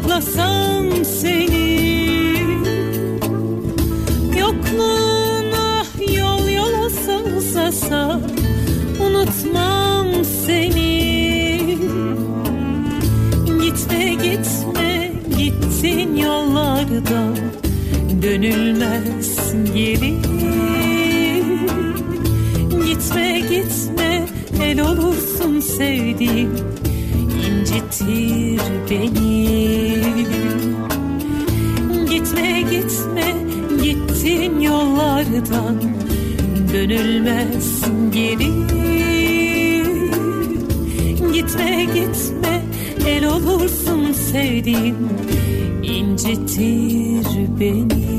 Saklasam seni. Yokluğuna yol yol olsa uzasa Unutmam seni. Gitme gitme gittin yollarda Dönülmez geri Gitme gitme el olursun sevdiğim incitir beni yollardan dönülmez geri Gitme gitme el olursun sevdiğim incitir beni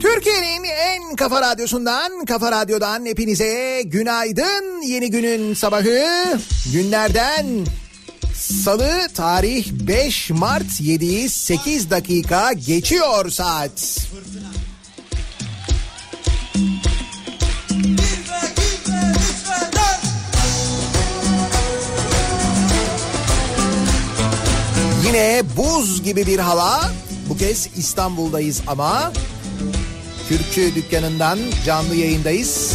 Türkiye'nin en kafa radyosundan, kafa radyodan hepinize günaydın. Yeni günün sabahı günlerden salı tarih 5 Mart 7'yi 8 dakika geçiyor saat. Yine buz gibi bir hava. Bu kez İstanbul'dayız ama Kürkçü dükkanından canlı yayındayız.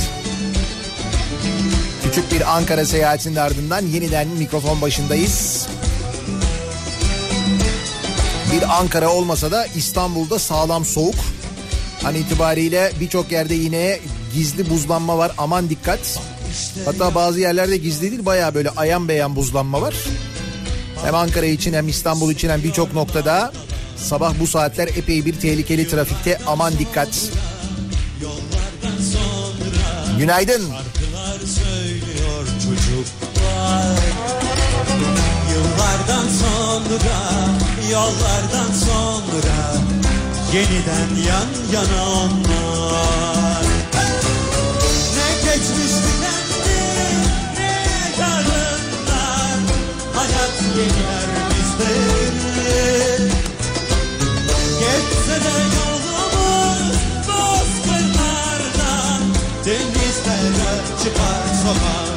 Küçük bir Ankara seyahatinin ardından yeniden mikrofon başındayız. Bir Ankara olmasa da İstanbul'da sağlam soğuk. An itibariyle birçok yerde yine gizli buzlanma var aman dikkat. Hatta bazı yerlerde gizli değil baya böyle ayan beyan buzlanma var. Hem Ankara için hem İstanbul için hem birçok noktada sabah bu saatler epey bir tehlikeli trafikte aman dikkat. Günaydın. söylüyor Yıllardan sonra, yollardan sonra Yeniden yan yana onlar. Ne geçmiş tükendi, ne yarınlar. Hayat yeniler bizleri. Geçse de yolumuz bozkırlardan Denizlere çıkar sokaklar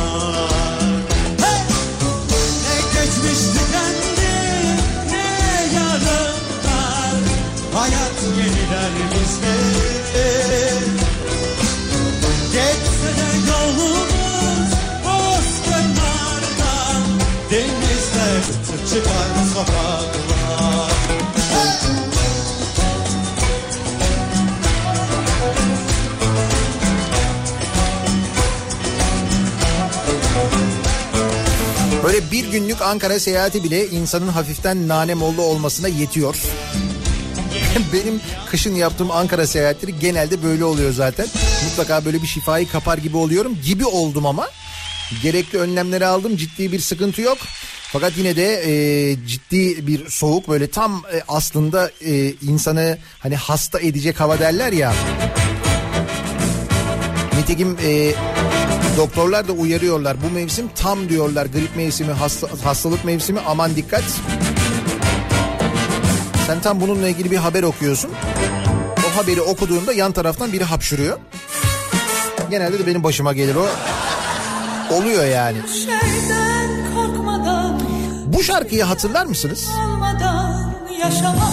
Böyle bir günlük Ankara seyahati bile insanın hafiften nane mollu olmasına yetiyor. Benim kışın yaptığım Ankara seyahatleri genelde böyle oluyor zaten. Mutlaka böyle bir şifayı kapar gibi oluyorum. Gibi oldum ama. Gerekli önlemleri aldım. Ciddi bir sıkıntı yok. Fakat yine de e, ciddi bir soğuk böyle tam e, aslında e, insanı hani hasta edecek hava derler ya. Nitekim e, doktorlar da uyarıyorlar. Bu mevsim tam diyorlar grip mevsimi, hasta, hastalık mevsimi aman dikkat. Sen tam bununla ilgili bir haber okuyorsun. O haberi okuduğunda yan taraftan biri hapşırıyor. Genelde de benim başıma gelir o. Oluyor yani. Bu şarkıyı hatırlar mısınız?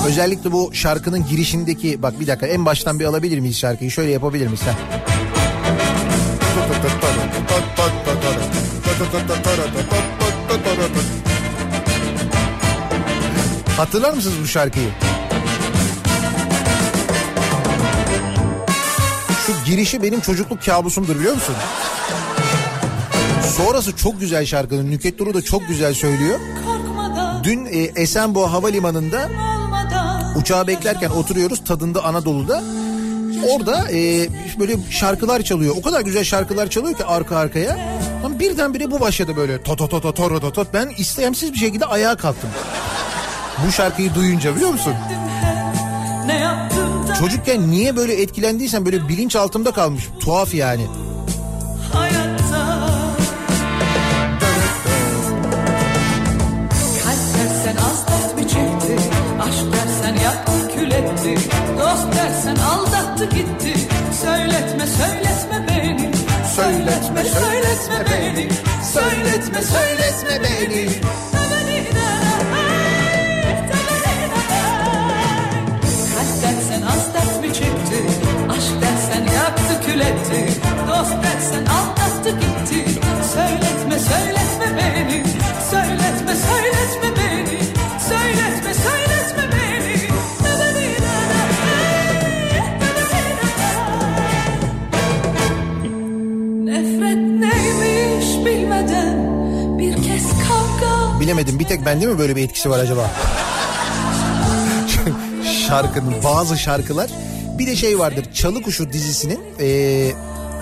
Özellikle bu şarkının girişindeki bak bir dakika en baştan bir alabilir miyiz şarkıyı? Şöyle yapabilir miyiz? Heh. Hatırlar mısınız bu şarkıyı? Şu girişi benim çocukluk kabusumdur biliyor musun? Sonrası çok güzel şarkının. Nüket Duru da çok güzel söylüyor. Dün e, Esenboğa Havalimanı'nda uçağı beklerken oturuyoruz tadında Anadolu'da. Orada e, böyle şarkılar çalıyor. O kadar güzel şarkılar çalıyor ki arka arkaya. Ama birdenbire bu başladı böyle. To to to to to to to. Ben istemsiz bir şekilde ayağa kalktım. Bu şarkıyı duyunca biliyor musun? Çocukken niye böyle etkilendiysen böyle bilinç altımda kalmış. Tuhaf yani. hayatta etti. Dost dersen aldattı gitti. Söyletme söyletme beni. Söyletme söyletme beni. Söyletme söyletme beni yaktı kül etti Dost dersen aldattı gitti. Söyletme söyletme beni. Söyletme söyletme beni. Söyletme söyletme beni. Nefret neymiş bilmeden Bir kez kavga. Bilemedim. Bir tek bende mi böyle bir etkisi var acaba? Şarkının bazı şarkılar bir de şey vardır Çalı Kuşu dizisinin e,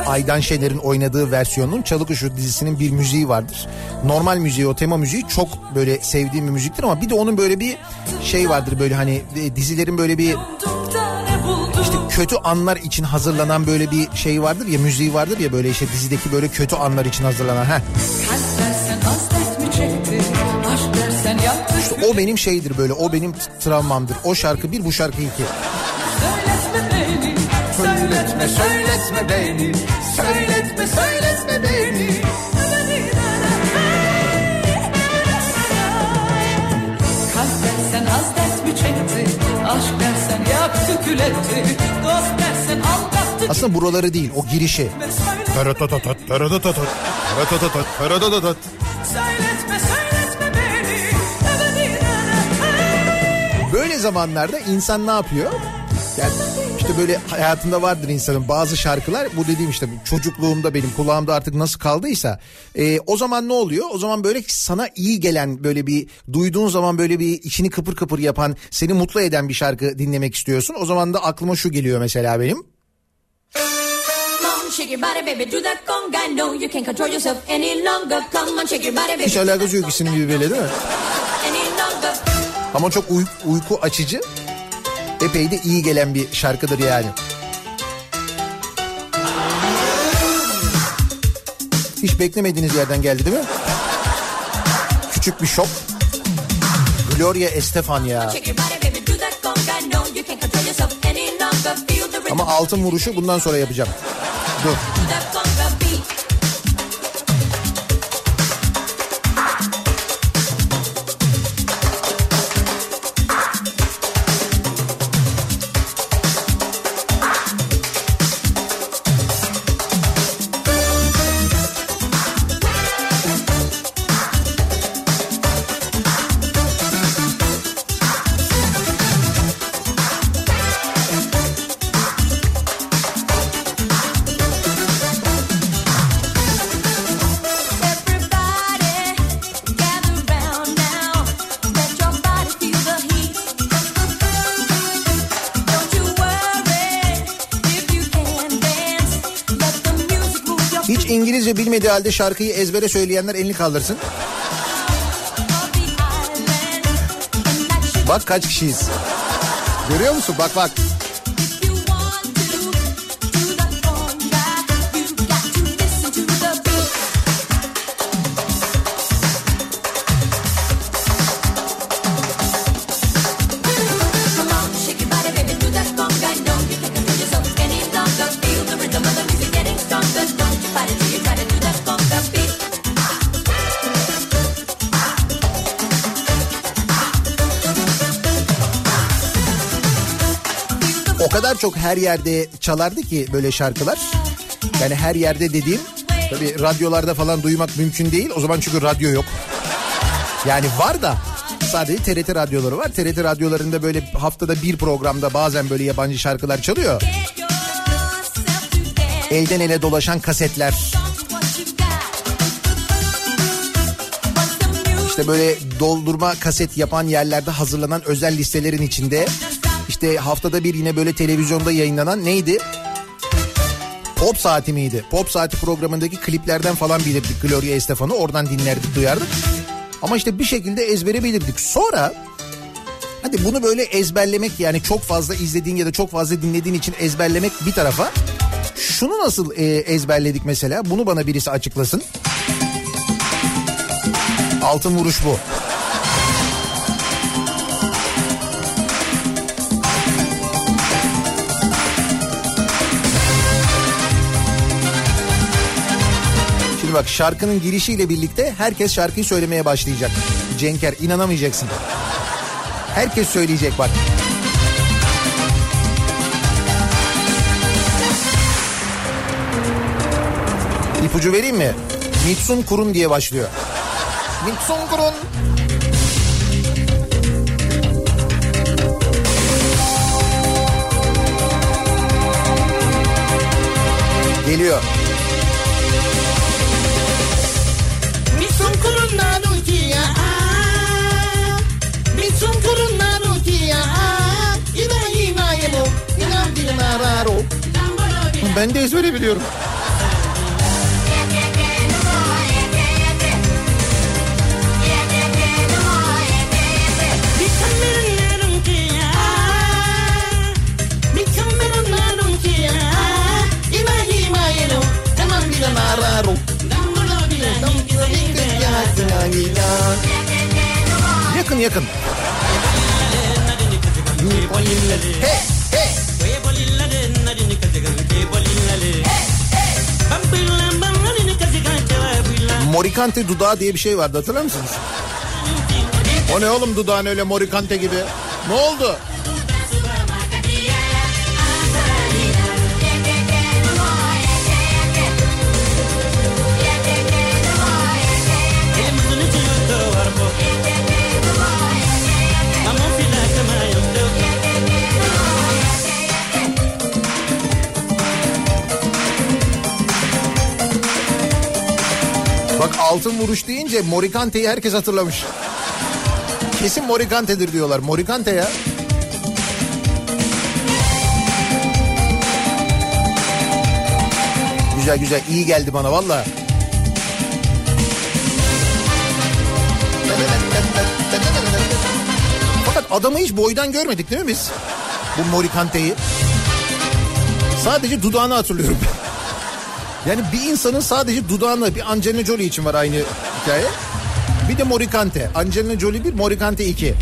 Aydan Şener'in oynadığı versiyonunun Çalı Kuşu dizisinin bir müziği vardır. Normal müziği o tema müziği çok böyle sevdiğim bir müziktir ama bir de onun böyle bir şey vardır böyle hani e, dizilerin böyle bir işte kötü anlar için hazırlanan böyle bir şey vardır ya müziği vardır ya böyle işte dizideki böyle kötü anlar için hazırlanan. Heh. Kül O benim şeydir böyle o benim travmamdır. O şarkı bir bu şarkı iki. Söyletme beni Söyletme söyletme beni. Söyletme söyletme beni. Kalp dersen az dert mi çekti Aşk dersen yaktı kül etti. Dost dersen aldattı. Aslında buraları değil o girişi. Söyletme Söyletme söyletme beni. Böyle zamanlarda insan ne yapıyor? Yani işte böyle hayatında vardır insanın bazı şarkılar bu dediğim işte çocukluğumda benim kulağımda artık nasıl kaldıysa e, o zaman ne oluyor? O zaman böyle sana iyi gelen böyle bir duyduğun zaman böyle bir içini kıpır kıpır yapan seni mutlu eden bir şarkı dinlemek istiyorsun. O zaman da aklıma şu geliyor mesela benim. Hiç alakası yok ikisinin birbiriyle değil mi? Ama çok uy- uyku açıcı. Epey de iyi gelen bir şarkıdır yani. Hiç beklemediğiniz yerden geldi değil mi? Küçük bir şok. Gloria Estefan ya. Ama altın vuruşu bundan sonra yapacağım. Dur. Bilmediği halde şarkıyı ezbere söyleyenler elini kaldırsın. Bak kaç kişiyiz. Görüyor musun? Bak bak. Kadar çok her yerde çalardı ki böyle şarkılar. Yani her yerde dediğim tabii radyolarda falan duymak mümkün değil. O zaman çünkü radyo yok. Yani var da sadece TRT radyoları var. TRT radyolarında böyle haftada bir programda bazen böyle yabancı şarkılar çalıyor. Elden ele dolaşan kasetler. İşte böyle doldurma kaset yapan yerlerde hazırlanan özel listelerin içinde işte haftada bir yine böyle televizyonda yayınlanan neydi? Pop saati miydi? Pop saati programındaki kliplerden falan bilirdik Gloria Estefan'ı oradan dinlerdik duyardık. Ama işte bir şekilde ezbere bilirdik. Sonra hadi bunu böyle ezberlemek yani çok fazla izlediğin ya da çok fazla dinlediğin için ezberlemek bir tarafa. Şunu nasıl e, ezberledik mesela? Bunu bana birisi açıklasın. Altın vuruş bu. Şimdi bak şarkının girişiyle birlikte herkes şarkıyı söylemeye başlayacak. Cenker inanamayacaksın. Herkes söyleyecek bak. İpucu vereyim mi? Mitsun Kurun diye başlıyor. Mitsun Kurun. Geliyor. Ben de ezbere biliyorum. Yakın yakın. Hey Morikante dudağı diye bir şey vardı hatırlar mısınız? O ne oğlum dudağın öyle morikante gibi? Ne oldu? Vuruş deyince Morikante'yi herkes hatırlamış. Kesin Morikante'dir diyorlar. Morikante ya. Güzel güzel iyi geldi bana valla. adamı hiç boydan görmedik değil mi biz? Bu Morikante'yi. Sadece dudağını hatırlıyorum. Yani bir insanın sadece dudağını bir Angelina Jolie için var aynı hikaye. Bir de Morikante. Angelina Jolie 1, Morikante 2.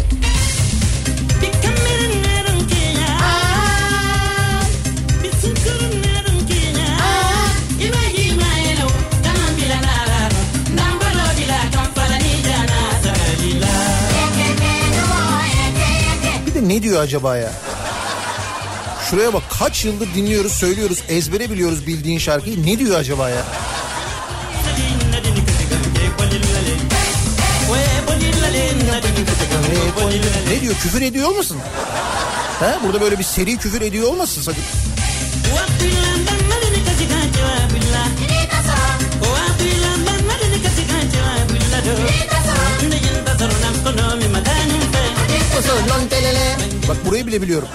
Bir de ne diyor acaba ya? Şuraya bak kaç yıldır dinliyoruz, söylüyoruz, ezbere biliyoruz bildiğin şarkıyı. Ne diyor acaba ya? Ne diyor? Küfür ediyor olmasın? He? Burada böyle bir seri küfür ediyor olmasın sakın? Bak burayı bile biliyorum.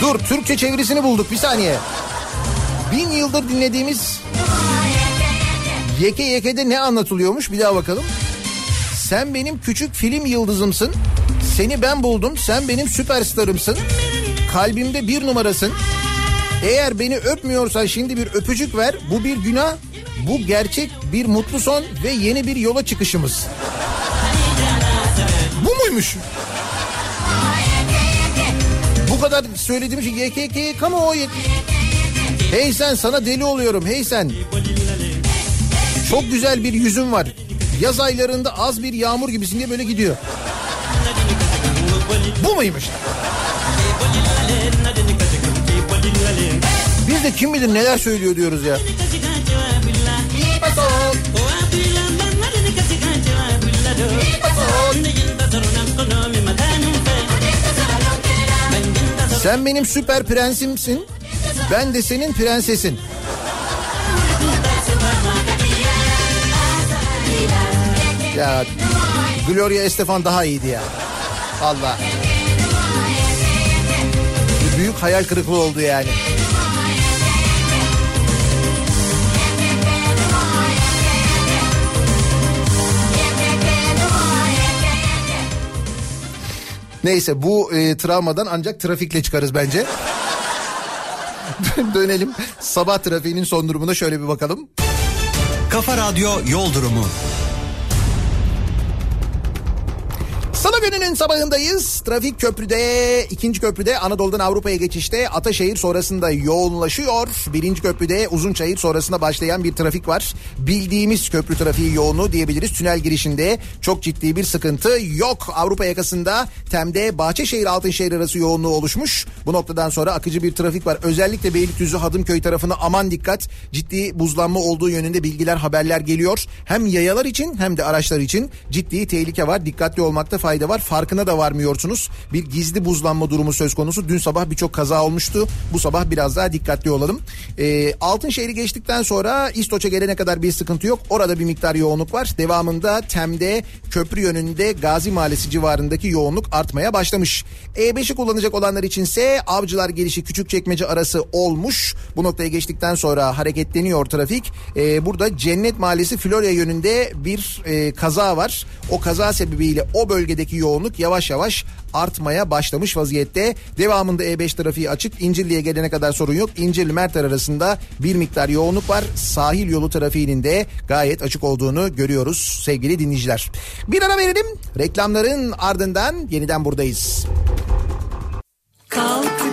Dur Türkçe çevirisini bulduk bir saniye. Bin yıldır dinlediğimiz Yeke Yeke'de ne anlatılıyormuş bir daha bakalım. Sen benim küçük film yıldızımsın. Seni ben buldum. Sen benim süperstarımsın. Kalbimde bir numarasın. Eğer beni öpmüyorsan şimdi bir öpücük ver. Bu bir günah. Bu gerçek bir mutlu son ve yeni bir yola çıkışımız. Bu muymuş? Bu kadar söylediğim şey YKK yek- Hey sen sana deli oluyorum hey sen. Çok güzel bir yüzün var. Yaz aylarında az bir yağmur gibisin diye böyle gidiyor. Bu muymuş? Biz de kim bilir neler söylüyor diyoruz ya. Sen benim süper prensimsin. Ben de senin prensesin. Ya Gloria Estefan daha iyiydi ya. Allah. Bir büyük hayal kırıklığı oldu yani. Neyse bu e, travmadan ancak trafikle çıkarız bence. Dönelim sabah trafiğinin son durumuna şöyle bir bakalım. Kafa Radyo Yol Durumu. Gününün sabahındayız. Trafik köprüde, ikinci köprüde Anadolu'dan Avrupa'ya geçişte Ataşehir sonrasında yoğunlaşıyor. Birinci köprüde Uzunçayır sonrasında başlayan bir trafik var. Bildiğimiz köprü trafiği yoğunluğu diyebiliriz. Tünel girişinde çok ciddi bir sıkıntı yok. Avrupa yakasında Tem'de Bahçeşehir Altınşehir arası yoğunluğu oluşmuş. Bu noktadan sonra akıcı bir trafik var. Özellikle Beylikdüzü Hadımköy tarafına aman dikkat. Ciddi buzlanma olduğu yönünde bilgiler haberler geliyor. Hem yayalar için hem de araçlar için ciddi tehlike var. Dikkatli olmakta fayda var. Farkına da varmıyorsunuz. Bir gizli buzlanma durumu söz konusu. Dün sabah birçok kaza olmuştu. Bu sabah biraz daha dikkatli olalım. Ee, Altınşehir'i geçtikten sonra İstoç'a gelene kadar bir sıkıntı yok. Orada bir miktar yoğunluk var. Devamında Tem'de köprü yönünde Gazi Mahallesi civarındaki yoğunluk artmaya başlamış. E5'i kullanacak olanlar içinse Avcılar gelişi Küçükçekmece arası olmuş. Bu noktaya geçtikten sonra hareketleniyor trafik. Ee, burada Cennet Mahallesi Florya yönünde bir e, kaza var. O kaza sebebiyle o bölgedeki yoğunluk yavaş yavaş artmaya başlamış vaziyette. Devamında E5 trafiği açık. İncirli'ye gelene kadar sorun yok. İncirli Merter arasında bir miktar yoğunluk var. Sahil yolu trafiğinin de gayet açık olduğunu görüyoruz sevgili dinleyiciler. Bir ara verelim. Reklamların ardından yeniden buradayız. Kalk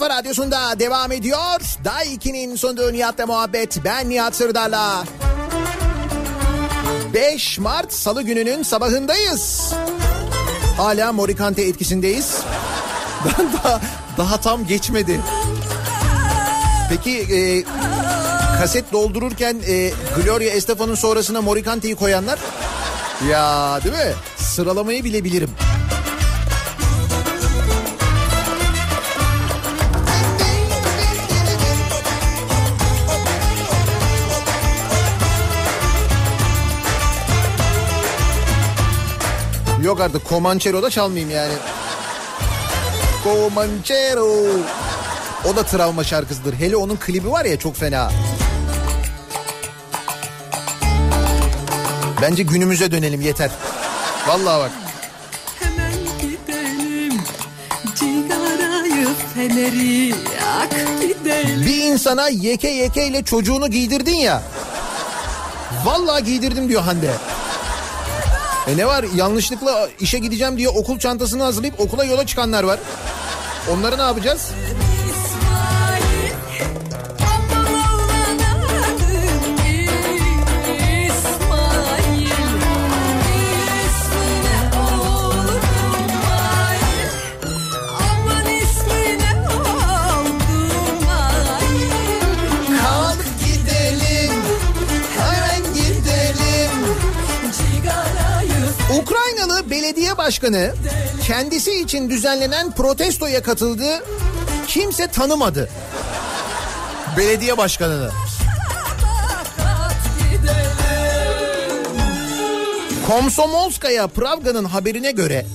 kafa radyosunda devam ediyor. Day 2'nin sunduğu Nihat'la muhabbet. Ben Nihat Sırdar'la. 5 Mart Salı gününün sabahındayız. Hala Morikante etkisindeyiz. Daha, Daha tam geçmedi. Peki e, kaset doldururken e, Gloria Estefan'ın sonrasına Morikante'yi koyanlar? Ya değil mi? Sıralamayı bile bilirim. Yok artık Comanchero da çalmayayım yani. Comanchero. O da travma şarkısıdır. Hele onun klibi var ya çok fena. Bence günümüze dönelim yeter. Vallahi bak. Hemen gidelim Cigarayı feneri yak gidelim Bir insana yeke yeke ile çocuğunu giydirdin ya. Vallahi giydirdim diyor Hande. E ne var yanlışlıkla işe gideceğim diye okul çantasını hazırlayıp okula yola çıkanlar var. Onları ne yapacağız? Belediye başkanı kendisi için düzenlenen protestoya katıldı. Kimse tanımadı. Belediye başkanını. Komsomolskaya Pravga'nın haberine göre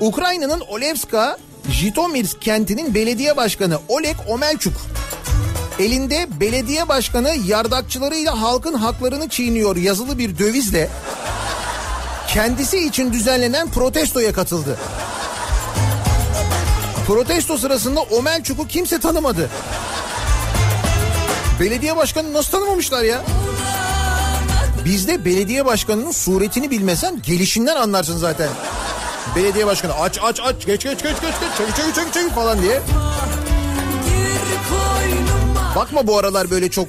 Ukrayna'nın Olevska Jitomirsk kentinin belediye başkanı Oleg Omelchuk elinde belediye başkanı yardakçılarıyla halkın haklarını çiğniyor yazılı bir dövizle kendisi için düzenlenen protestoya katıldı. Protesto sırasında Omelchuk'u kimse tanımadı. Belediye başkanı nasıl tanımamışlar ya? Bizde belediye başkanının suretini bilmesen gelişinden anlarsın zaten. Belediye başkanı aç aç aç geç geç geç geç geç çevir çevir çevir çevir falan diye. Bakma bu aralar böyle çok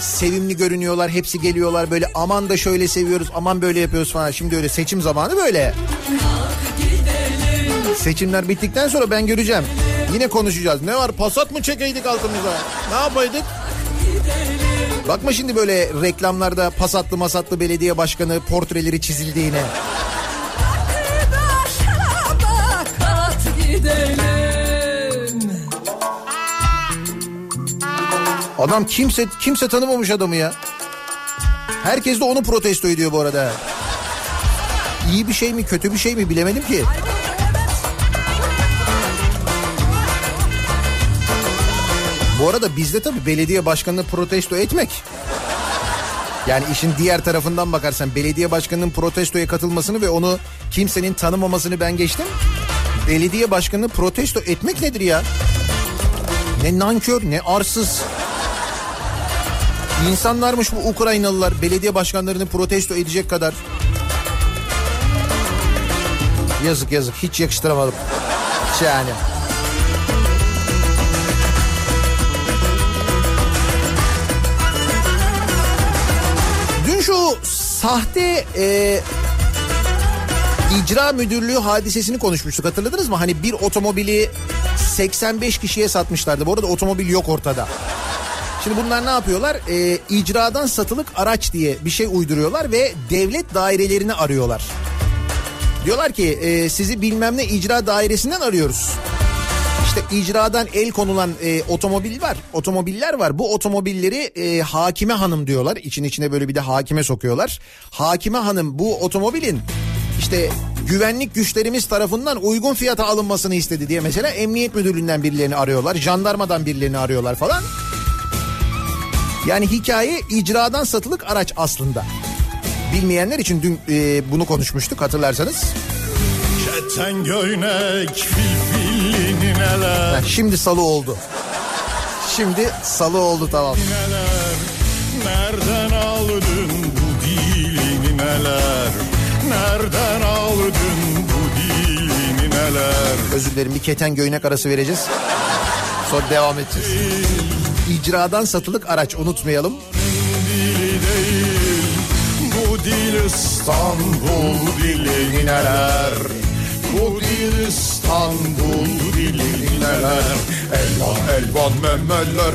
sevimli görünüyorlar. Hepsi geliyorlar böyle aman da şöyle seviyoruz aman böyle yapıyoruz falan. Şimdi öyle seçim zamanı böyle. Seçimler bittikten sonra ben göreceğim. Yine konuşacağız. Ne var pasat mı çekeydik altımıza? Ne yapaydık? Bakma şimdi böyle reklamlarda pasatlı masatlı belediye başkanı portreleri çizildiğine. Adam kimse kimse tanımamış adamı ya. Herkes de onu protesto ediyor bu arada. İyi bir şey mi kötü bir şey mi bilemedim ki. Bu arada bizde tabii belediye başkanını protesto etmek. Yani işin diğer tarafından bakarsan belediye başkanının protestoya katılmasını ve onu kimsenin tanımamasını ben geçtim. Belediye başkanını protesto etmek nedir ya? Ne nankör ne arsız. İnsanlarmış bu Ukraynalılar belediye başkanlarını protesto edecek kadar. Yazık yazık hiç yakıştıramadım. Hiç yani. Dün şu sahte e, icra müdürlüğü hadisesini konuşmuştuk hatırladınız mı? Hani bir otomobili 85 kişiye satmışlardı. Bu arada otomobil yok ortada. Şimdi bunlar ne yapıyorlar? Ee, icradan satılık araç diye bir şey uyduruyorlar ve devlet dairelerini arıyorlar. Diyorlar ki e, sizi bilmem ne icra dairesinden arıyoruz. İşte icradan el konulan e, otomobil var, otomobiller var. Bu otomobilleri e, hakime hanım diyorlar. İçin içine böyle bir de hakime sokuyorlar. Hakime hanım bu otomobilin işte güvenlik güçlerimiz tarafından uygun fiyata alınmasını istedi diye mesela emniyet müdürlüğünden birilerini arıyorlar. Jandarmadan birilerini arıyorlar falan. Yani hikaye icradan satılık araç aslında. Bilmeyenler için dün e, bunu konuşmuştuk hatırlarsanız. Keten göynek filfilini neler Ha, şimdi salı oldu. Şimdi salı oldu tamam. neler Nereden aldın bu dilini neler Nereden aldın bu dilini neler Özür dilerim bir keten göynek arası vereceğiz. Sonra devam edeceğiz. İcradan satılık araç unutmayalım. dili değil Bu dil İstanbul dilini neler Bu değil İstanbul dili neler Elvan elvan memeler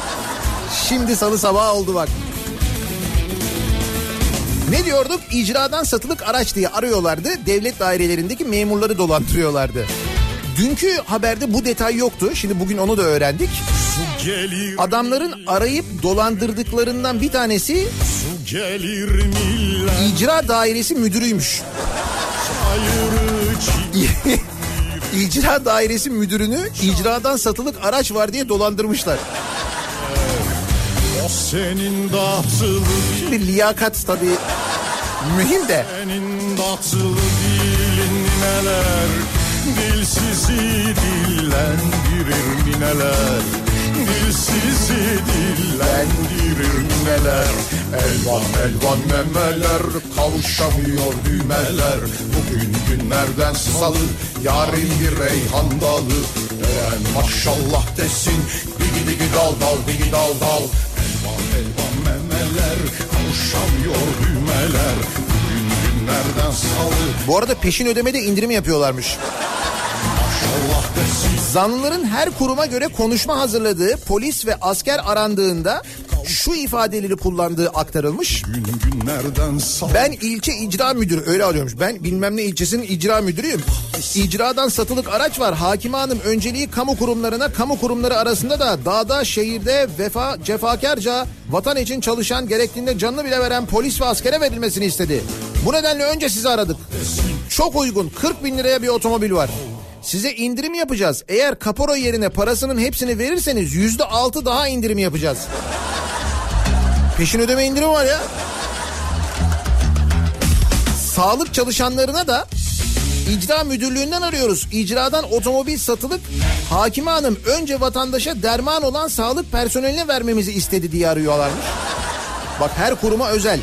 Şimdi salı sabahı oldu bak. Ne diyorduk? İcradan satılık araç diye arıyorlardı. Devlet dairelerindeki memurları dolandırıyorlardı. Dünkü haberde bu detay yoktu. Şimdi bugün onu da öğrendik. Adamların arayıp dolandırdıklarından bir tanesi icra dairesi müdürüymüş. İcra dairesi müdürünü icradan satılık araç var diye dolandırmışlar. Senin Şimdi liyakat tabii mühim de. Senin datılı dilin neler Dilsizi dillendirir mi neler Dilsizi dillendirir neler Elvan elvan memeler Kavuşamıyor düğmeler. Bugün günlerden salı Yarın bir reyhan dalı. Eren maşallah desin Digi digi dal dal digi dal dal Elvan elvan memeler Kavuşamıyor düğmeler. Bugün günlerden salı. Bu arada peşin ödemede indirim yapıyorlarmış. Zanlıların her kuruma göre konuşma hazırladığı polis ve asker arandığında şu ifadeleri kullandığı aktarılmış. Ben ilçe icra müdürü öyle arıyormuş. Ben bilmem ne ilçesinin icra müdürüyüm. İcradan satılık araç var. Hakime Hanım önceliği kamu kurumlarına, kamu kurumları arasında da dağda, şehirde vefa, cefakarca vatan için çalışan, gerektiğinde canını bile veren polis ve askere verilmesini istedi. Bu nedenle önce sizi aradık. Çok uygun 40 bin liraya bir otomobil var. Size indirim yapacağız. Eğer kapora yerine parasının hepsini verirseniz yüzde altı daha indirim yapacağız. Peşin ödeme indirimi var ya. Sağlık çalışanlarına da icra müdürlüğünden arıyoruz. İcradan otomobil satılık hakime hanım önce vatandaşa derman olan sağlık personeline vermemizi istedi diye arıyorlarmış. Bak her kuruma özel.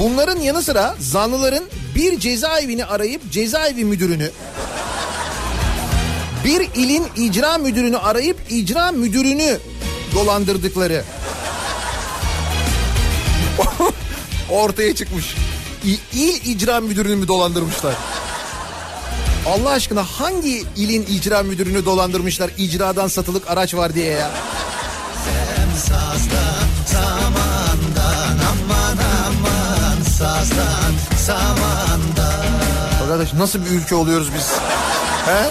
Bunların yanı sıra zanlıların bir cezaevini arayıp cezaevi müdürünü bir ilin icra müdürünü arayıp icra müdürünü dolandırdıkları ortaya çıkmış. İ- İl icra müdürünü mü dolandırmışlar? Allah aşkına hangi ilin icra müdürünü dolandırmışlar icradan satılık araç var diye ya? Arkadaş nasıl bir ülke oluyoruz biz? He?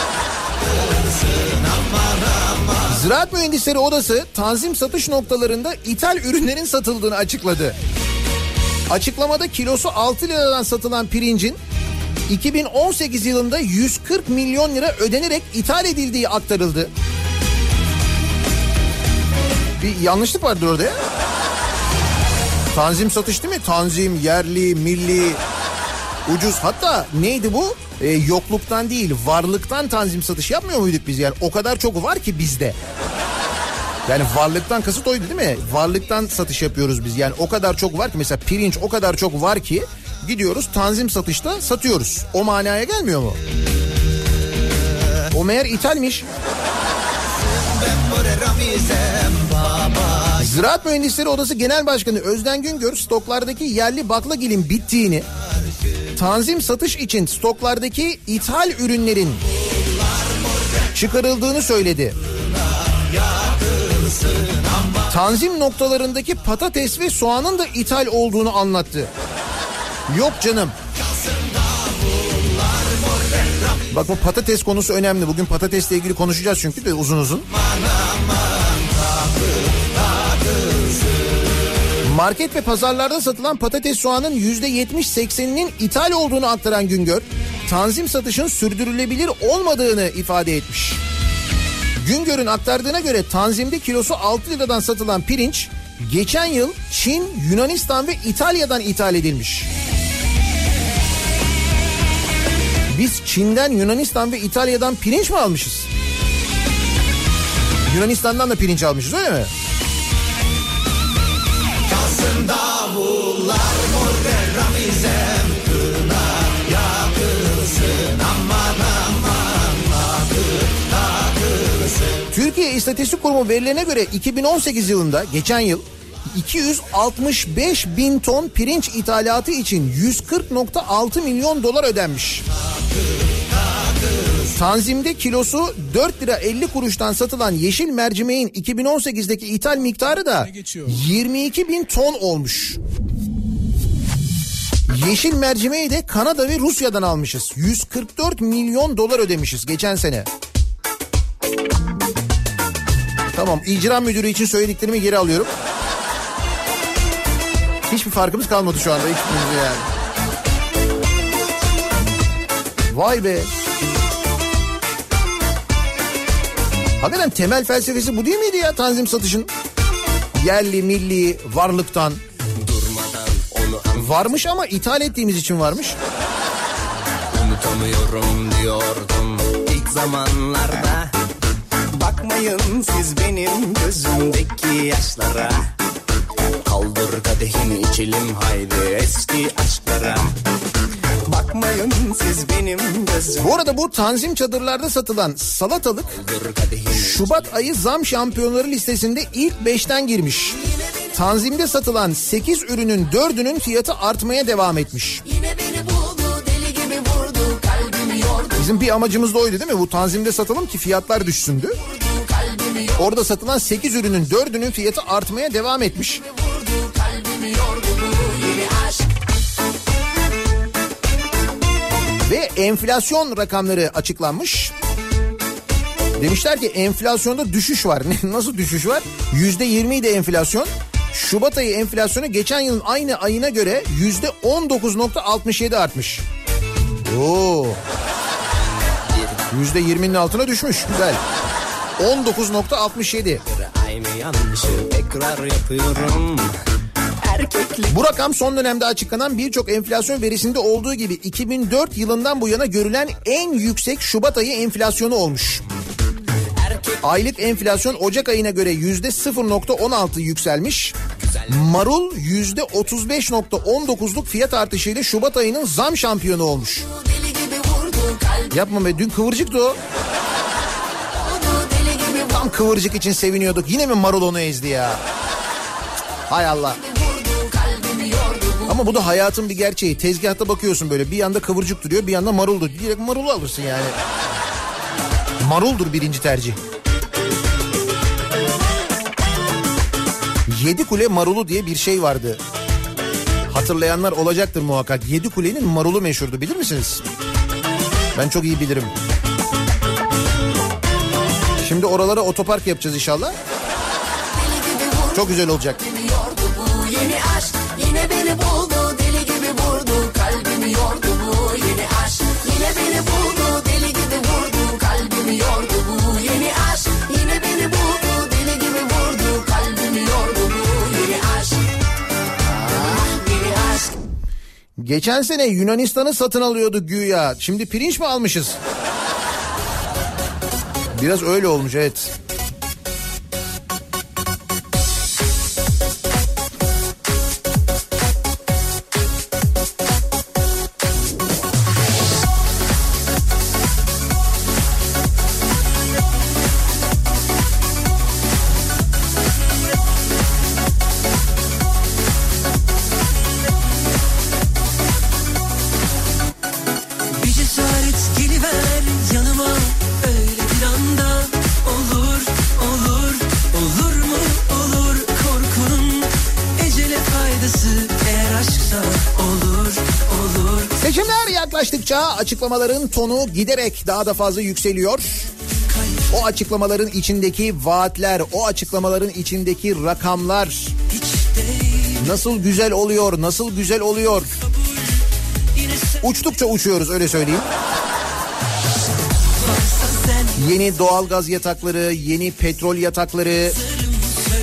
Ziraat Mühendisleri Odası Tanzim satış noktalarında ithal ürünlerin satıldığını açıkladı. Açıklamada kilosu 6 liradan satılan pirincin 2018 yılında 140 milyon lira ödenerek ithal edildiği aktarıldı. Bir yanlışlık vardır orada ya. Tanzim satış değil mi? Tanzim, yerli, milli, ucuz. Hatta neydi bu? Ee, yokluktan değil, varlıktan tanzim satış yapmıyor muyduk biz yani? O kadar çok var ki bizde. Yani varlıktan kasıt oydu değil mi? Varlıktan satış yapıyoruz biz. Yani o kadar çok var ki mesela pirinç o kadar çok var ki gidiyoruz tanzim satışta satıyoruz. O manaya gelmiyor mu? O meğer ithalmiş. Ziraat Mühendisleri Odası Genel Başkanı Özden Güngör stoklardaki yerli baklagilin bittiğini, tanzim satış için stoklardaki ithal ürünlerin çıkarıldığını söyledi. Tanzim noktalarındaki patates ve soğanın da ithal olduğunu anlattı. Yok canım. Bak bu patates konusu önemli. Bugün patatesle ilgili konuşacağız çünkü de uzun uzun. Market ve pazarlarda satılan patates soğanın %70-80'inin ithal olduğunu aktaran Güngör, tanzim satışın sürdürülebilir olmadığını ifade etmiş. Güngör'ün aktardığına göre tanzimde kilosu 6 liradan satılan pirinç geçen yıl Çin, Yunanistan ve İtalya'dan ithal edilmiş. Biz Çin'den, Yunanistan ve İtalya'dan pirinç mi almışız? Yunanistan'dan da pirinç almışız öyle mi? Türkiye İstatistik Kurumu verilerine göre 2018 yılında geçen yıl 265 bin ton pirinç ithalatı için 140.6 milyon dolar ödenmiş. Tanzim'de kilosu 4 lira 50 kuruştan satılan yeşil mercimeğin 2018'deki ithal miktarı da 22 bin ton olmuş. Yeşil mercimeği de Kanada ve Rusya'dan almışız. 144 milyon dolar ödemişiz geçen sene. Tamam icra müdürü için söylediklerimi geri alıyorum. Hiçbir farkımız kalmadı şu anda hiçbirimizde yani. Vay be. Hakikaten temel felsefesi bu değil miydi ya tanzim satışın? Yerli milli varlıktan. Varmış ama ithal ettiğimiz için varmış. Unutamıyorum diyordum ilk zamanlarda Bakmayın siz benim gözümdeki yaşlara Kaldır kadehini içelim haydi eski aşklara Bakmayın siz benim gözüm Bu arada bu tanzim çadırlarda satılan salatalık Şubat ayı zam şampiyonları listesinde ilk 5'ten girmiş. Tanzimde satılan 8 ürünün 4'ünün fiyatı artmaya devam etmiş. Yine beni buldu deli gibi vurdu kalbimi yordu Bizim bir amacımız da oydu değil mi? Bu tanzimde satalım ki fiyatlar düşsündü. yordu Orada satılan 8 ürünün 4'ünün fiyatı artmaya devam etmiş. Ve enflasyon rakamları açıklanmış. Demişler ki enflasyonda düşüş var. Nasıl düşüş var? %20 idi enflasyon. Şubat ayı enflasyonu geçen yılın aynı ayına göre %19.67 artmış. Oo. %20'nin altına düşmüş. Güzel. 19.67. Aynı yanlışı tekrar yapıyorum Erkeklik Bu rakam son dönemde açıklanan birçok enflasyon verisinde olduğu gibi 2004 yılından bu yana görülen en yüksek Şubat ayı enflasyonu olmuş. Aylık enflasyon Ocak ayına göre yüzde 0.16 yükselmiş. Marul yüzde 35.19'luk fiyat artışıyla Şubat ayının zam şampiyonu olmuş. Yapma be dün kıvırcıktı o. kıvırcık için seviniyorduk. Yine mi marul onu ezdi ya? Hay Allah. Ama bu da hayatın bir gerçeği. Tezgahta bakıyorsun böyle bir yanda kıvırcık duruyor bir yanda marul. Direkt marulu alırsın yani. Maruldur birinci tercih. Yedi kule marulu diye bir şey vardı. Hatırlayanlar olacaktır muhakkak. Yedi kulenin marulu meşhurdu bilir misiniz? Ben çok iyi bilirim. Şimdi oralara otopark yapacağız inşallah. Çok güzel olacak. yeni aşk. Yine beni buldu. Deli gibi vurdu. Kalbimi yordu bu yeni aşk. Yine beni buldu. Deli gibi vurdu. Kalbimi yordu bu yeni aşk. Yine beni buldu. Deli gibi vurdu. Kalbimi yordu bu yeni aşk. Ah yeni aşk. Geçen sene Yunanistan'ı satın alıyorduk güya. Şimdi pirinç mi almışız? Biraz öyle olmuş evet. Açıklamaların tonu giderek daha da fazla yükseliyor. O açıklamaların içindeki vaatler, o açıklamaların içindeki rakamlar nasıl güzel oluyor, nasıl güzel oluyor. Uçtukça uçuyoruz öyle söyleyeyim. Yeni doğalgaz yatakları, yeni petrol yatakları,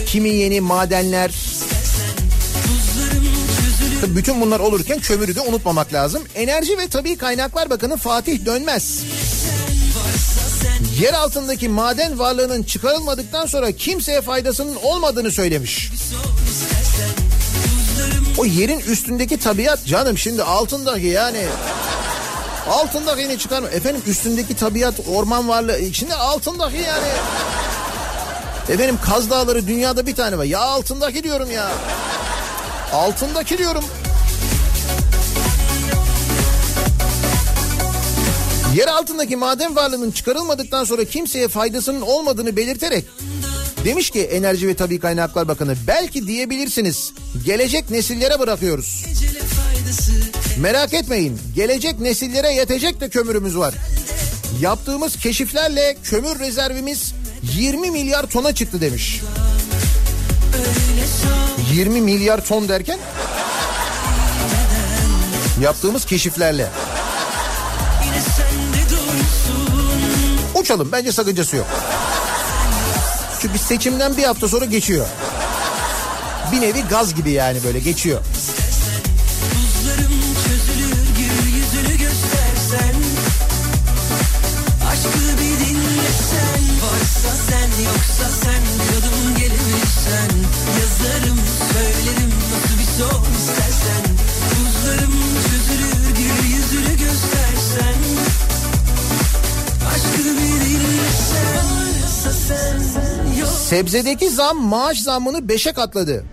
kimi yeni madenler. Tabii bütün bunlar olurken kömürü de unutmamak lazım. Enerji ve Tabii Kaynaklar Bakanı Fatih Dönmez. Yer altındaki maden varlığının çıkarılmadıktan sonra kimseye faydasının olmadığını söylemiş. O yerin üstündeki tabiat canım şimdi altındaki yani altındaki ne çıkarma efendim üstündeki tabiat orman varlığı içinde altındaki yani efendim Kaz Dağları dünyada bir tane var ya altındaki diyorum ya altındaki diyorum Yer altındaki maden varlığının çıkarılmadıktan sonra kimseye faydasının olmadığını belirterek demiş ki Enerji ve Tabii Kaynaklar Bakanı belki diyebilirsiniz gelecek nesillere bırakıyoruz. Merak etmeyin gelecek nesillere yetecek de kömürümüz var. Yaptığımız keşiflerle kömür rezervimiz 20 milyar tona çıktı demiş. 20 milyar ton derken yaptığımız keşiflerle. Uçalım bence sakıncası yok. Çünkü seçimden bir hafta sonra geçiyor. Bir nevi gaz gibi yani böyle geçiyor. Buzlarım Yazarım söylerim nasıl bir son istersen Buzlarım çözülür gül yüzünü göstersen Sebzedeki zam maaş zammını 5'e katladı.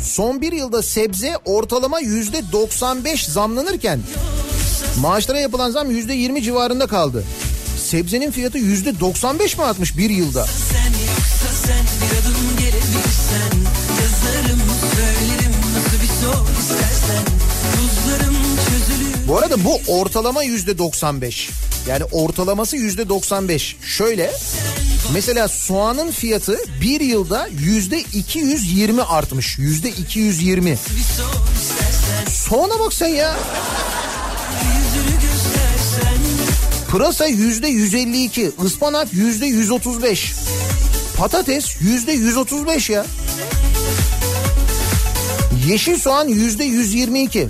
Son bir yılda sebze ortalama yüzde 95 zamlanırken maaşlara yapılan zam yüzde 20 civarında kaldı. Sebzenin fiyatı yüzde 95 mi artmış bir yılda? Sen yoksa sen bir adım gelebilirsen Bu arada bu ortalama yüzde 95. Yani ortalaması yüzde 95. Şöyle mesela soğanın fiyatı bir yılda yüzde 220 artmış. Yüzde 220. Soğana bak sen ya. Pırasa yüzde 152, ıspanak yüzde 135. Patates yüzde 135 ya. Yeşil soğan yüzde 122.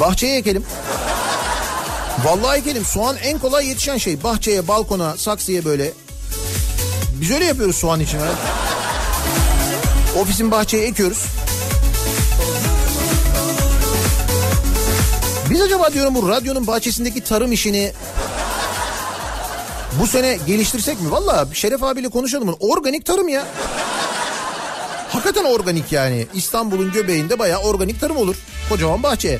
Bahçeye ekelim. Vallahi ekelim. Soğan en kolay yetişen şey. Bahçeye, balkona, saksıya böyle. Biz öyle yapıyoruz soğan için. Ha? Ofisin bahçeye ekiyoruz. Biz acaba diyorum bu radyonun bahçesindeki tarım işini bu sene geliştirsek mi? Valla Şeref abiyle konuşalım. Organik tarım ya. Hakikaten organik yani. İstanbul'un göbeğinde bayağı organik tarım olur. Kocaman bahçe.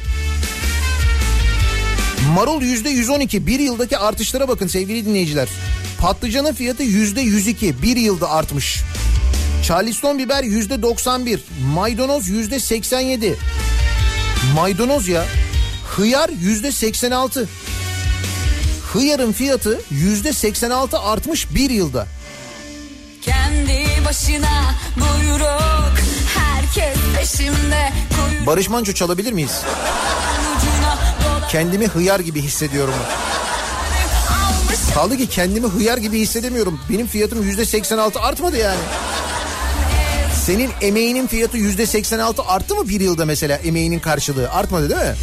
Marul yüzde 112 bir yıldaki artışlara bakın sevgili dinleyiciler. Patlıcanın fiyatı yüzde 102 bir yılda artmış. Charleston biber yüzde 91 maydanoz yüzde 87 maydanoz ya hıyar yüzde 86 hıyarın fiyatı yüzde 86 artmış bir yılda. Kendi başına buyruk Herkes peşimde Kuyruğun Barış Manço çalabilir miyiz? Kendimi hıyar gibi hissediyorum. Kaldı ki kendimi hıyar gibi hissedemiyorum. Benim fiyatım yüzde 86 artmadı yani. Senin emeğinin fiyatı yüzde 86 arttı mı bir yılda mesela emeğinin karşılığı? Artmadı değil mi?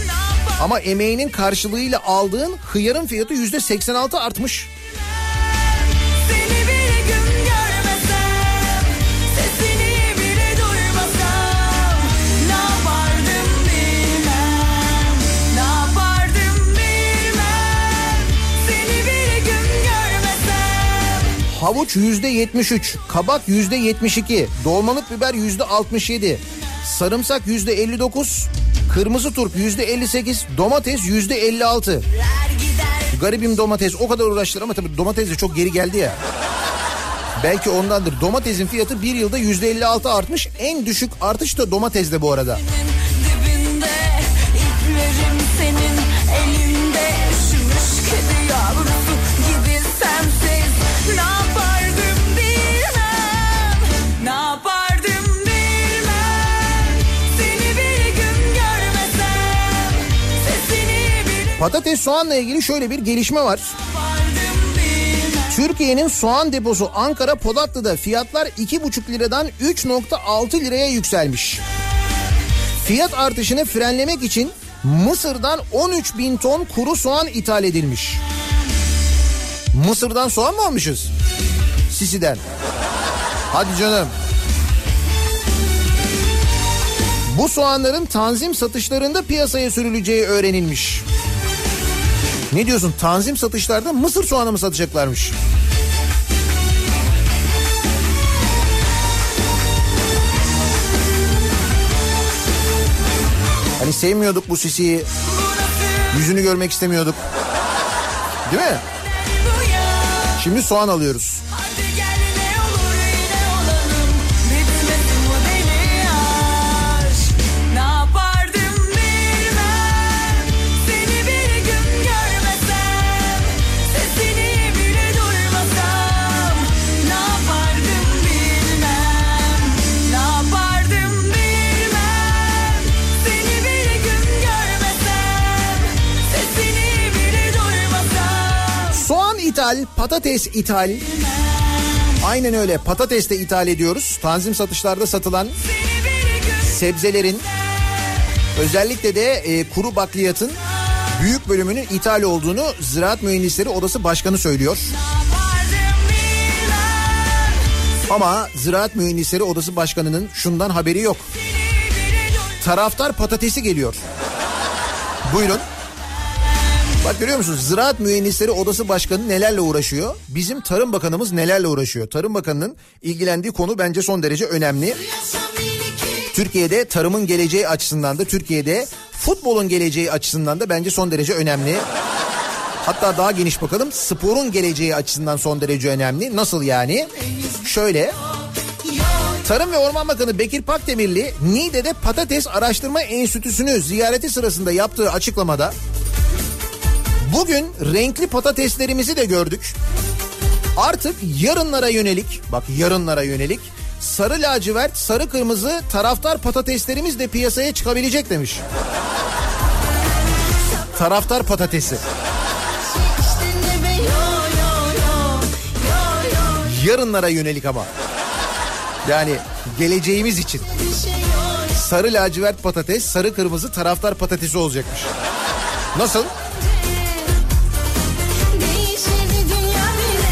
Ama emeğinin karşılığıyla aldığın hıyarın fiyatı yüzde 86 artmış. Seni Havuç yüzde 73, kabak yüzde 72, dolmalık biber yüzde 67, sarımsak yüzde 59, kırmızı turp yüzde 58, domates yüzde 56. Er gider Garibim domates o kadar uğraştılar ama tabii domates de çok geri geldi ya. Belki ondandır. Domatesin fiyatı bir yılda yüzde 56 artmış. En düşük artış da domatesde bu arada. Patates soğanla ilgili şöyle bir gelişme var. Türkiye'nin soğan deposu Ankara Polatlı'da fiyatlar 2,5 liradan 3,6 liraya yükselmiş. Fiyat artışını frenlemek için Mısır'dan 13 bin ton kuru soğan ithal edilmiş. Mısır'dan soğan mı almışız? Sisi'den. Hadi canım. Bu soğanların tanzim satışlarında piyasaya sürüleceği öğrenilmiş. Ne diyorsun tanzim satışlarda mısır soğanı mı satacaklarmış? Hani sevmiyorduk bu sisiyi. Yüzünü görmek istemiyorduk. Değil mi? Şimdi soğan alıyoruz. İthal, patates ithal. Aynen öyle patates de ithal ediyoruz. Tanzim satışlarda satılan sebzelerin özellikle de e, kuru bakliyatın büyük bölümünün ithal olduğunu Ziraat Mühendisleri Odası Başkanı söylüyor. Ama Ziraat Mühendisleri Odası Başkanı'nın şundan haberi yok. Taraftar patatesi geliyor. Buyurun. Bak görüyor musunuz? Ziraat Mühendisleri Odası Başkanı nelerle uğraşıyor? Bizim Tarım Bakanımız nelerle uğraşıyor? Tarım Bakanı'nın ilgilendiği konu bence son derece önemli. Türkiye'de tarımın geleceği açısından da Türkiye'de futbolun geleceği açısından da bence son derece önemli. Hatta daha geniş bakalım sporun geleceği açısından son derece önemli. Nasıl yani? Şöyle Tarım ve Orman Bakanı Bekir Pakdemirli Niğde'de Patates Araştırma Enstitüsü'nü ziyareti sırasında yaptığı açıklamada bugün renkli patateslerimizi de gördük. Artık yarınlara yönelik bak yarınlara yönelik sarı lacivert sarı kırmızı taraftar patateslerimiz de piyasaya çıkabilecek demiş. Taraftar patatesi. Yarınlara yönelik ama. Yani geleceğimiz için. Sarı lacivert patates, sarı kırmızı taraftar patatesi olacakmış. Nasıl?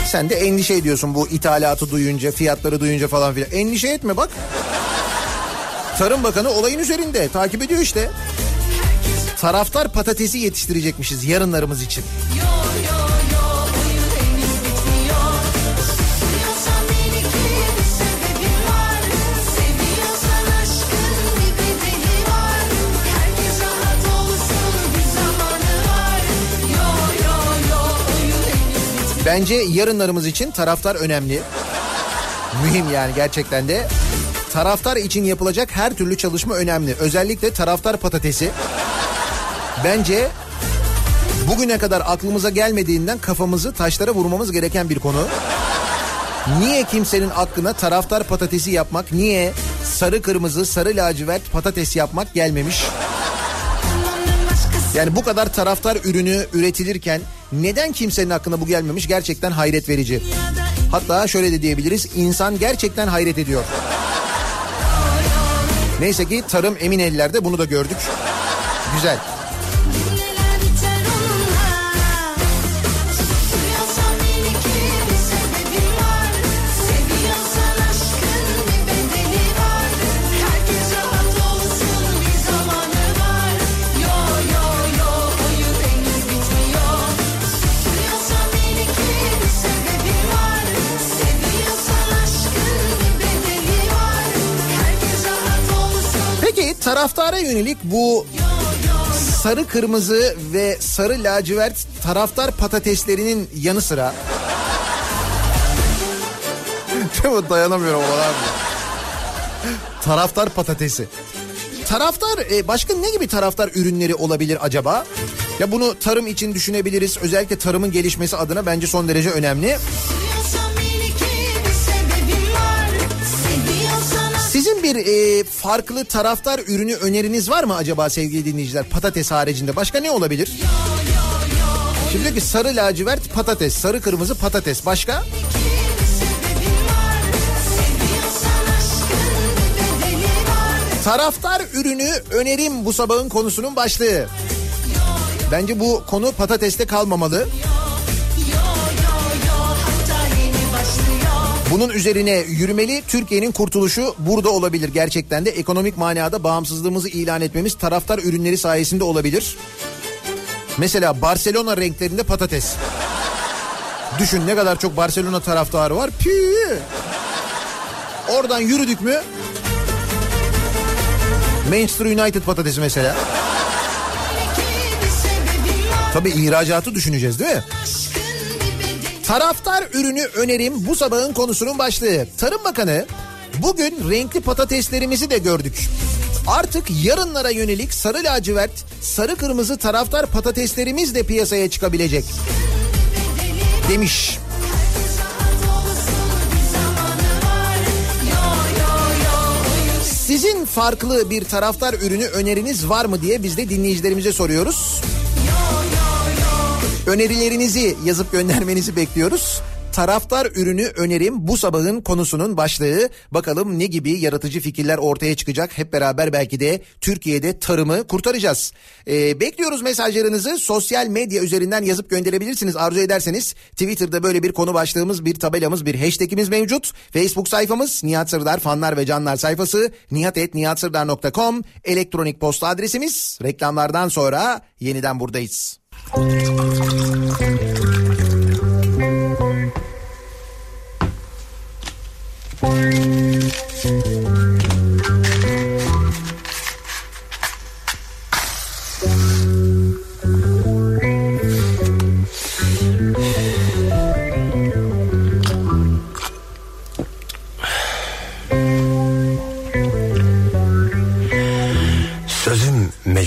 Sen de endişe ediyorsun bu ithalatı duyunca, fiyatları duyunca falan filan. Endişe etme bak. Tarım Bakanı olayın üzerinde takip ediyor işte. Taraftar patatesi yetiştirecekmişiz yarınlarımız için. Bence yarınlarımız için taraftar önemli. Mühim yani gerçekten de. Taraftar için yapılacak her türlü çalışma önemli. Özellikle taraftar patatesi. Bence bugüne kadar aklımıza gelmediğinden kafamızı taşlara vurmamız gereken bir konu. Niye kimsenin aklına taraftar patatesi yapmak, niye sarı kırmızı, sarı lacivert patates yapmak gelmemiş? Yani bu kadar taraftar ürünü üretilirken neden kimsenin aklına bu gelmemiş gerçekten hayret verici. Hatta şöyle de diyebiliriz insan gerçekten hayret ediyor. Neyse ki tarım emin ellerde bunu da gördük. Güzel. Taraftara yönelik bu sarı kırmızı ve sarı lacivert taraftar patateslerinin yanı sıra? Dayanamıyorum ona abi. Taraftar patatesi. Taraftar e, başka ne gibi taraftar ürünleri olabilir acaba? Ya bunu tarım için düşünebiliriz. Özellikle tarımın gelişmesi adına bence son derece önemli. Bir e, farklı taraftar ürünü öneriniz var mı acaba sevgili dinleyiciler? Patates haricinde başka ne olabilir? Şimdi diyor ki sarı lacivert patates, sarı kırmızı patates. Başka? Taraftar ürünü önerim bu sabahın konusunun başlığı. Bence bu konu patateste kalmamalı. Bunun üzerine yürümeli Türkiye'nin kurtuluşu burada olabilir. Gerçekten de ekonomik manada bağımsızlığımızı ilan etmemiz taraftar ürünleri sayesinde olabilir. Mesela Barcelona renklerinde patates. Düşün ne kadar çok Barcelona taraftarı var. Pii. Oradan yürüdük mü? Manchester United patatesi mesela. Tabii ihracatı düşüneceğiz değil mi? Taraftar ürünü önerim bu sabahın konusunun başlığı. Tarım Bakanı bugün renkli patateslerimizi de gördük. Artık yarınlara yönelik sarı lacivert, sarı kırmızı taraftar patateslerimiz de piyasaya çıkabilecek. Demiş. Sizin farklı bir taraftar ürünü öneriniz var mı diye biz de dinleyicilerimize soruyoruz. Önerilerinizi yazıp göndermenizi bekliyoruz. Taraftar ürünü önerim bu sabahın konusunun başlığı. Bakalım ne gibi yaratıcı fikirler ortaya çıkacak. Hep beraber belki de Türkiye'de tarımı kurtaracağız. Ee, bekliyoruz mesajlarınızı sosyal medya üzerinden yazıp gönderebilirsiniz. Arzu ederseniz Twitter'da böyle bir konu başlığımız, bir tabelamız, bir hashtagimiz mevcut. Facebook sayfamız Nihat Sırdar fanlar ve canlar sayfası nihatetnihatsırdar.com elektronik posta adresimiz. Reklamlardan sonra yeniden buradayız. 嗯。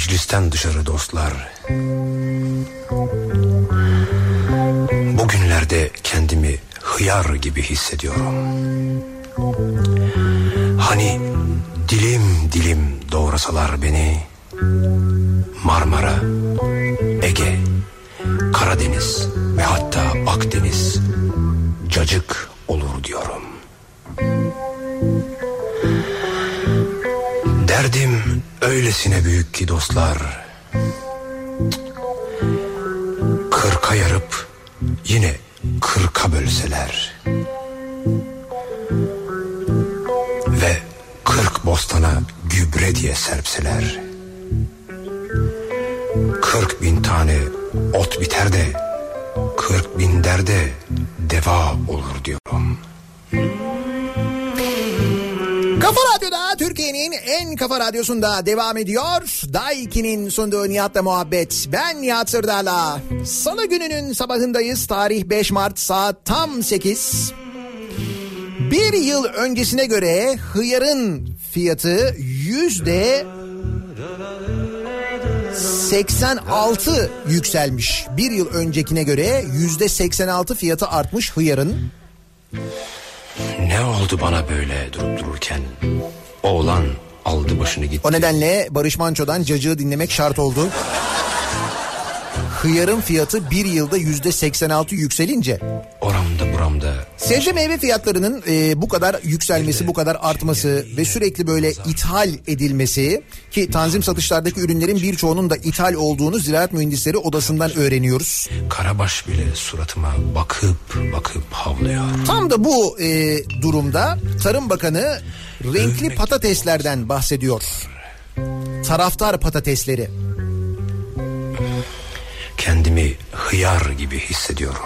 Meclisten dışarı dostlar. Bugünlerde kendimi hıyar gibi hissediyorum. Hani dilim dilim doğrasalar beni Marmara, Ege, Karadeniz ve hatta Akdeniz cacık olur diyorum. Derdim öylesine büyük ki dostlar. Kırka yarıp yine kırka bölseler. Ve kırk bostana gübre diye serpseler. Kırk bin tane ot biter de kırk bin derde deva olur diyorum. Kafa Radyo'da Türkiye'nin en kafa radyosunda devam ediyor. Daiki'nin sunduğu Nihat'la muhabbet. Ben Nihat Sırdar'la. Salı gününün sabahındayız. Tarih 5 Mart saat tam 8. Bir yıl öncesine göre hıyarın fiyatı yüzde 86 yükselmiş. Bir yıl öncekine göre yüzde 86 fiyatı artmış hıyarın. Ne oldu bana böyle durup dururken? Oğlan aldı başını gitti. O nedenle Barış Manço'dan cacığı dinlemek şart oldu. Hıyarın fiyatı bir yılda yüzde 86 yükselince Oramda buramda sebze meyve fiyatlarının e, bu kadar yükselmesi, bu kadar artması ve sürekli böyle ithal edilmesi ki tanzim satışlardaki ürünlerin birçoğunun da ithal olduğunu Ziraat Mühendisleri Odası'ndan öğreniyoruz. Karabaş bile suratıma bakıp bakıp havlıyor. Tam da bu e, durumda Tarım Bakanı renkli patateslerden bahsediyor. Taraftar patatesleri. Kendimi hıyar gibi hissediyorum.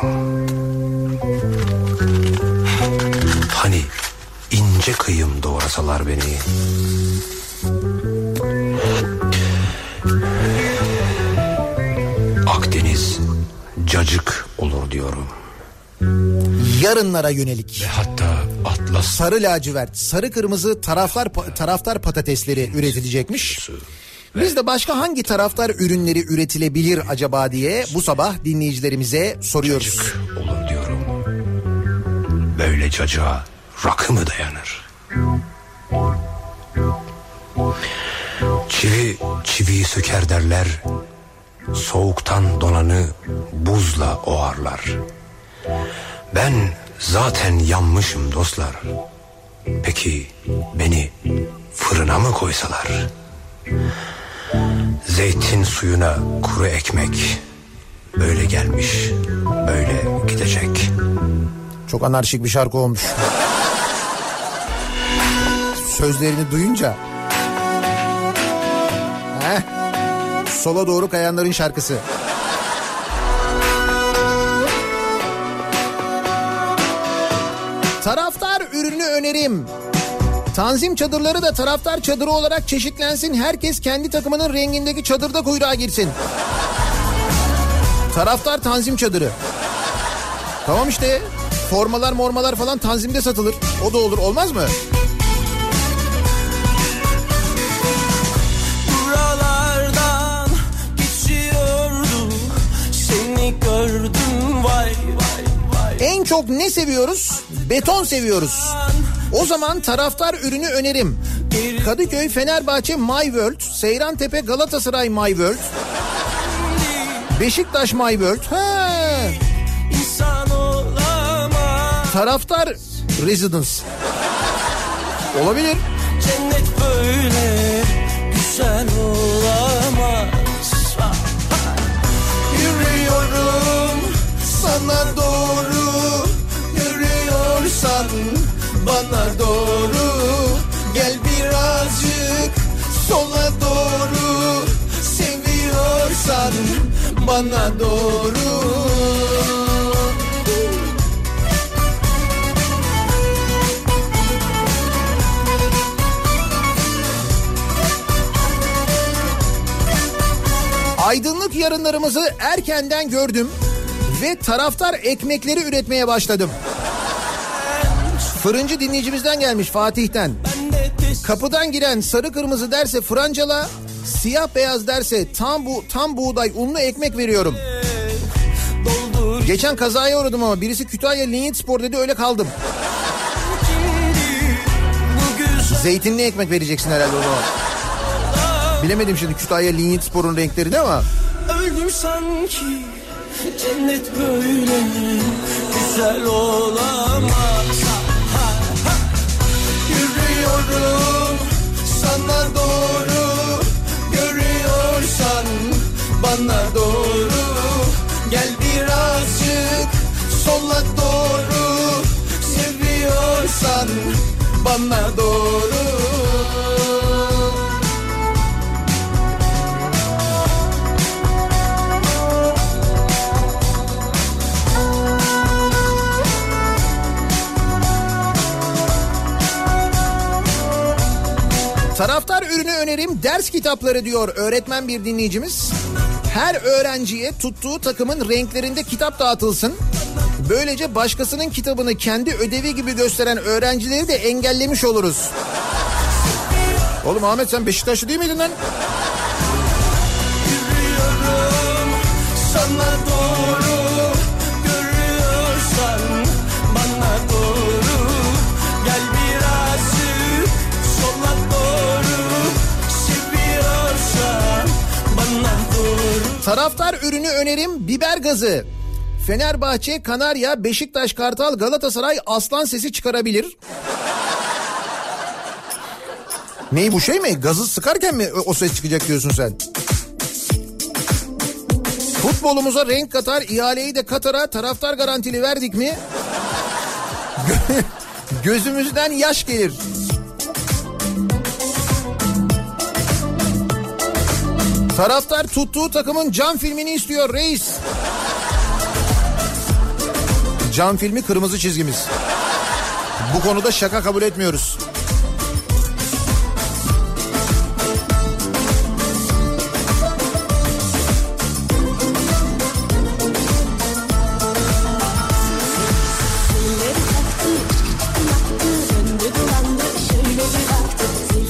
Hani ince kıyım doğrasalar beni. Akdeniz cacık olur diyorum. Yarınlara yönelik. Hatta atlas sarı lacivert, sarı kırmızı taraftar taraftar patatesleri üretilecekmiş. Biz de başka hangi taraftar ürünleri üretilebilir acaba diye bu sabah dinleyicilerimize soruyoruz. olur diyorum. Böyle cacığa rakı mı dayanır? Çivi çiviyi söker derler. Soğuktan donanı buzla oğarlar. Ben zaten yanmışım dostlar. Peki beni fırına mı koysalar? Zeytin suyuna kuru ekmek böyle gelmiş, böyle gidecek. Çok anarşik bir şarkı olmuş. Sözlerini duyunca. Heh. Sola doğru kayanların şarkısı. Taraftar ürünü önerim. Tanzim çadırları da taraftar çadırı olarak çeşitlensin. Herkes kendi takımının rengindeki çadırda kuyruğa girsin. Taraftar tanzim çadırı. Tamam işte. Formalar mormalar falan tanzimde satılır. O da olur olmaz mı? Buralardan geçiyordum Seni gördüm vay vay vay En çok ne seviyoruz? Beton seviyoruz. O zaman taraftar ürünü önerim. Kadıköy, Fenerbahçe, My World, Seyrantepe, Galatasaray My World, Beşiktaş My World. Ha. Taraftar Residence. Olabilir. Cennet böyle Aydınlık yarınlarımızı erkenden gördüm ve taraftar ekmekleri üretmeye başladım. Fırıncı dinleyicimizden gelmiş Fatih'ten. Kapıdan giren sarı kırmızı derse francala, siyah beyaz derse tam bu tam buğday unlu ekmek veriyorum. Geçen kazaya uğradım ama birisi Kütahya Linyit Spor dedi öyle kaldım. Zeytinli ekmek vereceksin herhalde o zaman. Bilemedim şimdi Kütahya Linyit Spor'un renklerini ama. Öldüm sanki. Cennet böyle güzel olamaz. Ha, ha. Yürüyorum sana doğru. Görüyorsan bana doğru. Gel birazcık sola doğru. Seviyorsan bana doğru Taraftar ürünü önerim ders kitapları diyor öğretmen bir dinleyicimiz. Her öğrenciye tuttuğu takımın renklerinde kitap dağıtılsın. Böylece başkasının kitabını kendi ödevi gibi gösteren öğrencileri de engellemiş oluruz. Oğlum Ahmet sen Beşiktaşlı değil miydin lan? Taraftar ürünü önerim biber gazı. Fenerbahçe, Kanarya, Beşiktaş, Kartal, Galatasaray aslan sesi çıkarabilir. Ney bu şey mi? Gazı sıkarken mi o ses çıkacak diyorsun sen? Futbolumuza renk katar, ihaleyi de Katar'a taraftar garantili verdik mi? Gö- Gözümüzden yaş gelir. Taraftar tuttuğu takımın cam filmini istiyor reis. Cam filmi kırmızı çizgimiz. Bu konuda şaka kabul etmiyoruz.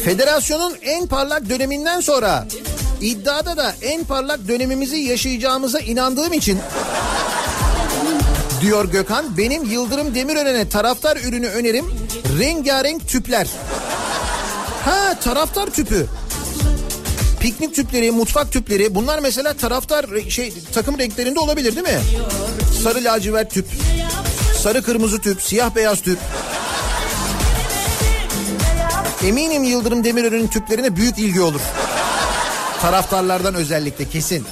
Federasyonun en parlak döneminden sonra iddiada da en parlak dönemimizi yaşayacağımıza inandığım için diyor Gökhan benim Yıldırım Demirören'e taraftar ürünü önerim rengarenk tüpler. Ha taraftar tüpü. piknik tüpleri, mutfak tüpleri bunlar mesela taraftar şey takım renklerinde olabilir değil mi? Sarı lacivert tüp, sarı kırmızı tüp, siyah beyaz tüp. Eminim Yıldırım Demirören'in tüplerine büyük ilgi olur. Taraftarlardan özellikle kesin.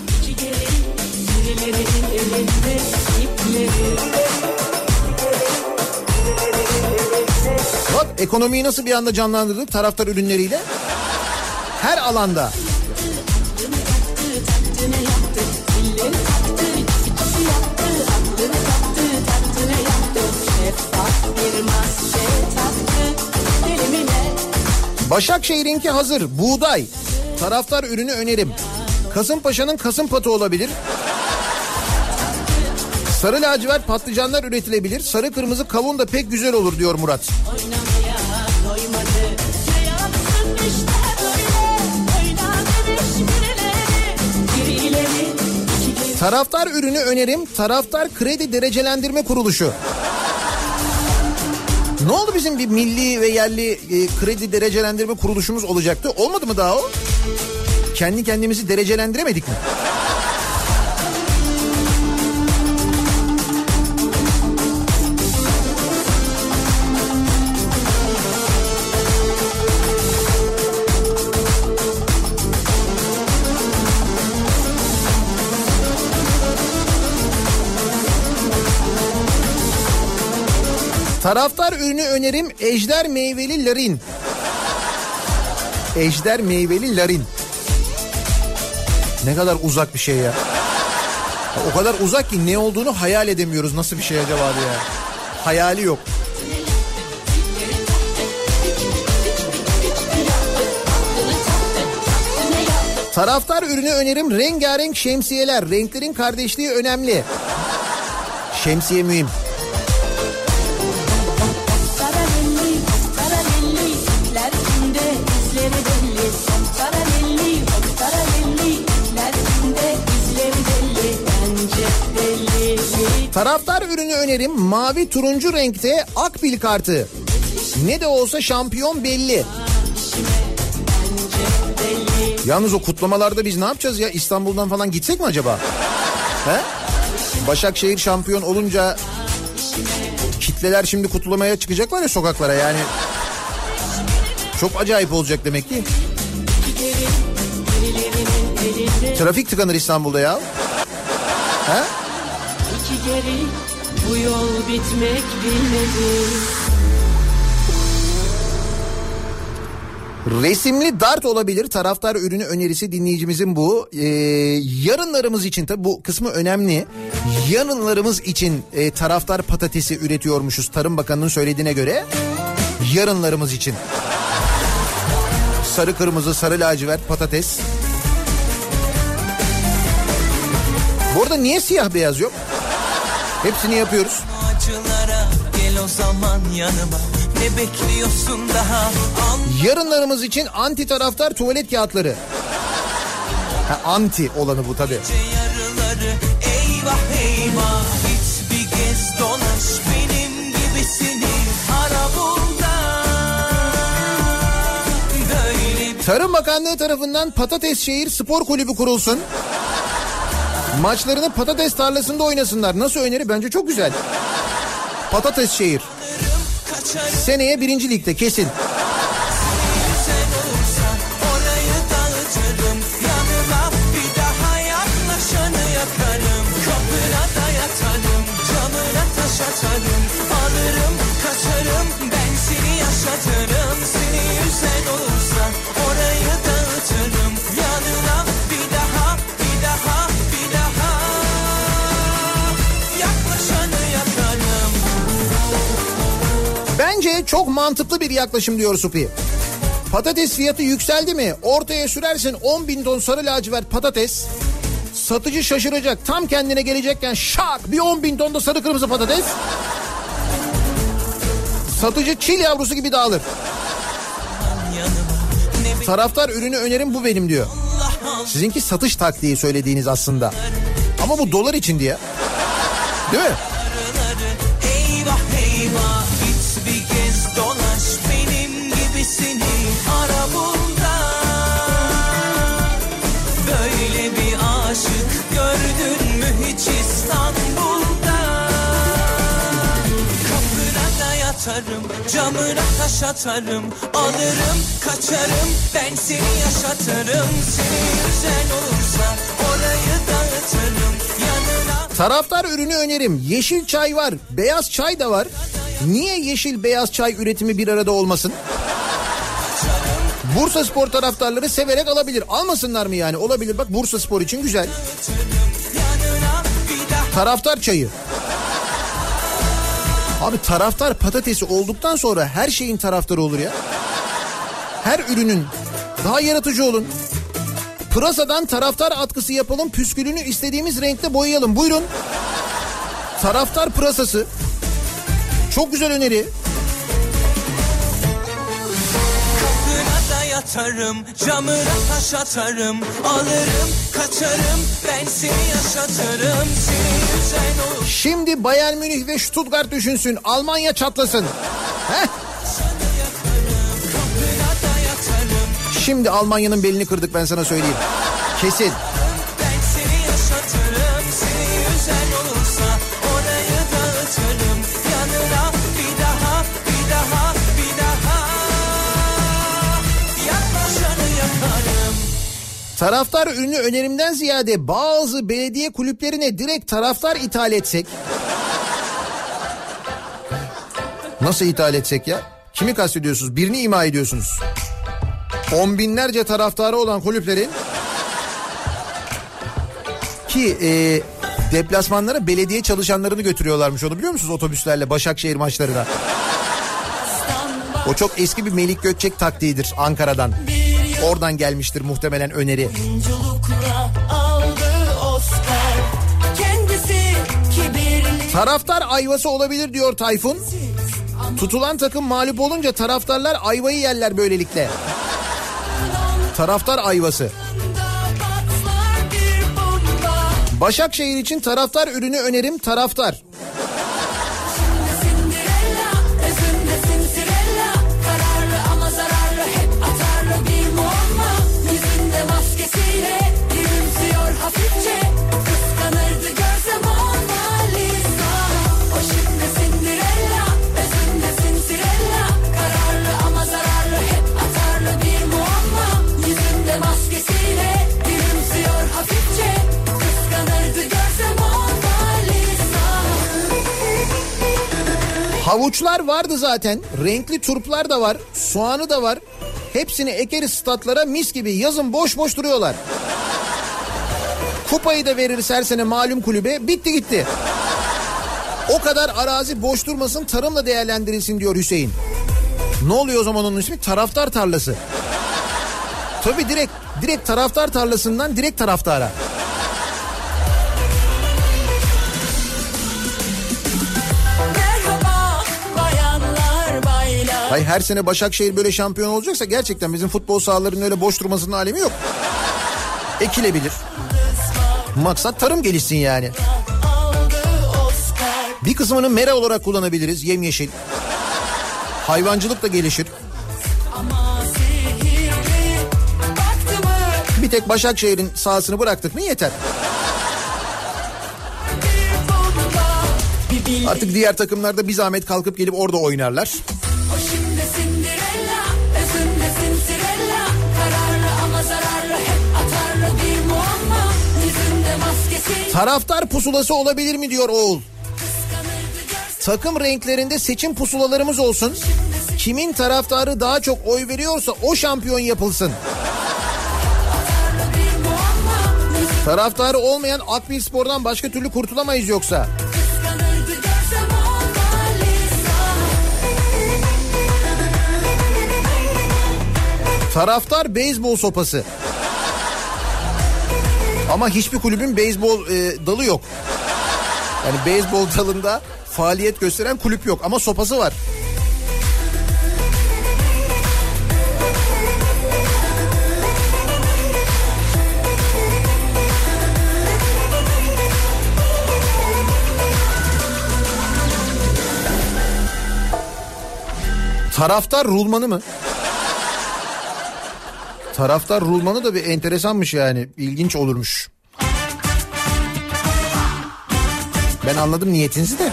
Bak ekonomiyi nasıl bir anda canlandırdık taraftar ürünleriyle. Her alanda. Başakşehir'inki hazır. Buğday. Taraftar ürünü önerim. Kasımpaşa'nın kasım patı olabilir. Sarı lacivert patlıcanlar üretilebilir. Sarı kırmızı kavun da pek güzel olur diyor Murat. Taraftar ürünü önerim. Taraftar kredi derecelendirme kuruluşu. Ne oldu bizim bir milli ve yerli e, kredi derecelendirme kuruluşumuz olacaktı? Olmadı mı daha o? Kendi kendimizi derecelendiremedik mi? Taraftar ürünü önerim ejder meyveli larin. Ejder meyveli larin. Ne kadar uzak bir şey ya. O kadar uzak ki ne olduğunu hayal edemiyoruz. Nasıl bir şey acaba diye. Hayali yok. Taraftar ürünü önerim rengarenk şemsiyeler. Renklerin kardeşliği önemli. Şemsiye mühim. Taraftar ürünü önerim mavi turuncu renkte akbil kartı. Ne de olsa şampiyon belli. Yalnız o kutlamalarda biz ne yapacağız ya İstanbul'dan falan gitsek mi acaba? He? Başakşehir şampiyon olunca kitleler şimdi kutlamaya çıkacaklar ya sokaklara yani. Çok acayip olacak demek ki. Trafik tıkanır İstanbul'da ya. He? İki geri bu yol bitmek bilmedi. Resimli dart olabilir. Taraftar ürünü önerisi dinleyicimizin bu. Ee, yarınlarımız için tabi bu kısmı önemli. Yarınlarımız için e, taraftar patatesi üretiyormuşuz Tarım Bakanı'nın söylediğine göre. Yarınlarımız için. Sarı kırmızı sarı lacivert patates. Bu arada niye siyah beyaz yok? Hepsini yapıyoruz. Acılara gel o zaman yanıma Ne bekliyorsun daha An Yarınlarımız için anti taraftar tuvalet kağıtları. Ha, anti olanı bu tabii. yarıları Eyvah eyvah Git bir gez dolaş Benim gibisini ara bul da Böyle Tarım Bakanlığı tarafından Patates Şehir Spor Kulübü kurulsun. Maçlarını patates tarlasında oynasınlar. Nasıl öneri? Bence çok güzel. Patates Şehir. Seneye birinci ligde kesin. Alırım Çok mantıklı bir yaklaşım diyor Supi. Patates fiyatı yükseldi mi? Ortaya sürersin 10 bin ton sarı lacivert patates. Satıcı şaşıracak. Tam kendine gelecekken şak bir 10 bin ton da sarı kırmızı patates. Satıcı çil yavrusu gibi dağılır. Taraftar ürünü önerim bu benim diyor. Sizinki satış taktiği söylediğiniz aslında. Ama bu dolar için diye. Değil mi? Eyvah eyvah yatarım Camına taş atarım Alırım kaçarım Ben seni yaşatırım Seni yüzen olursa Orayı dağıtırım Yanına Taraftar ürünü önerim. Yeşil çay var, beyaz çay da var. Niye yeşil beyaz çay üretimi bir arada olmasın? Bursa Spor taraftarları severek alabilir. Almasınlar mı yani? Olabilir. Bak Bursa Spor için güzel. Taraftar çayı. Abi taraftar patatesi olduktan sonra her şeyin taraftarı olur ya. Her ürünün. Daha yaratıcı olun. Pırasadan taraftar atkısı yapalım. Püskülünü istediğimiz renkte boyayalım. Buyurun. Taraftar pırasası. Çok güzel öneri. Yatarım Camına taş atarım Alırım kaçarım Ben seni yaşatırım Seni yüzen olur Şimdi Bayern Münih ve Stuttgart düşünsün. Almanya çatlasın. Heh. Şimdi Almanya'nın belini kırdık ben sana söyleyeyim. Kesin. Taraftar ürünü önerimden ziyade bazı belediye kulüplerine direkt taraftar ithal etsek. Nasıl ithal etsek ya? Kimi kastediyorsunuz? Birini ima ediyorsunuz. On binlerce taraftarı olan kulüplerin ki e, deplasmanlara belediye çalışanlarını götürüyorlarmış onu biliyor musunuz otobüslerle Başakşehir maçlarına. O çok eski bir Melik Gökçek taktiğidir Ankara'dan. Oradan gelmiştir muhtemelen öneri. Taraftar ayvası olabilir diyor Tayfun. Tutulan takım mağlup olunca taraftarlar ayvayı yerler böylelikle. Taraftar ayvası. Başakşehir için taraftar ürünü önerim taraftar. Havuçlar vardı zaten. Renkli turplar da var. Soğanı da var. Hepsini ekeriz statlara mis gibi yazın boş boş duruyorlar. Kupayı da veririz her sene malum kulübe. Bitti gitti. O kadar arazi boş durmasın tarımla değerlendirilsin diyor Hüseyin. Ne oluyor o zaman onun ismi? Taraftar tarlası. Tabii direkt direkt taraftar tarlasından direkt taraftara. Hayır her sene Başakşehir böyle şampiyon olacaksa gerçekten bizim futbol sahalarının öyle boş durmasının alemi yok. Ekilebilir. Maksat tarım gelişsin yani. Bir kısmını mera olarak kullanabiliriz yemyeşil. Hayvancılık da gelişir. Bir tek Başakşehir'in sahasını bıraktık mı yeter. Artık diğer takımlar da bir zahmet kalkıp gelip orada oynarlar. Taraftar pusulası olabilir mi diyor Oğul. Takım renklerinde seçim pusulalarımız olsun. Kimin taraftarı daha çok oy veriyorsa o şampiyon yapılsın. Taraftarı olmayan Akbil Spor'dan başka türlü kurtulamayız yoksa. Taraftar beyzbol sopası. Ama hiçbir kulübün beyzbol e, dalı yok. Yani beyzbol dalında faaliyet gösteren kulüp yok ama sopası var. Taraftar rulmanı mı? Taraftar rulmanı da bir enteresanmış yani. İlginç olurmuş. Ben anladım niyetinizi de.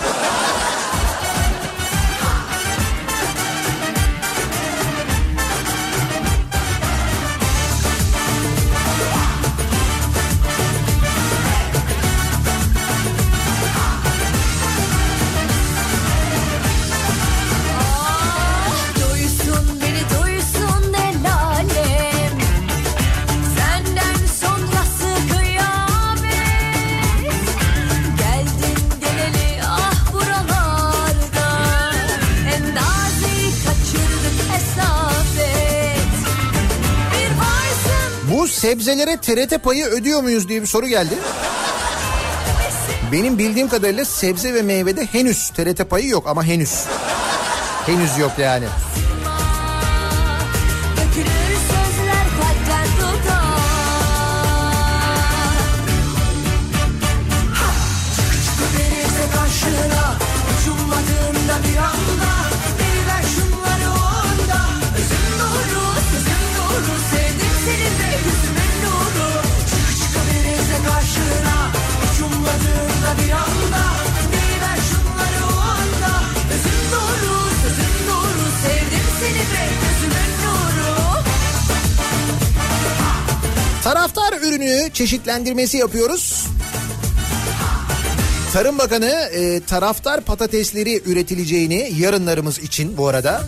Sebzelere TRT payı ödüyor muyuz diye bir soru geldi. Benim bildiğim kadarıyla sebze ve meyvede henüz TRT payı yok ama henüz. Henüz yok yani. Ürünü çeşitlendirmesi yapıyoruz. Tarım Bakanı e, taraftar patatesleri üretileceğini yarınlarımız için bu arada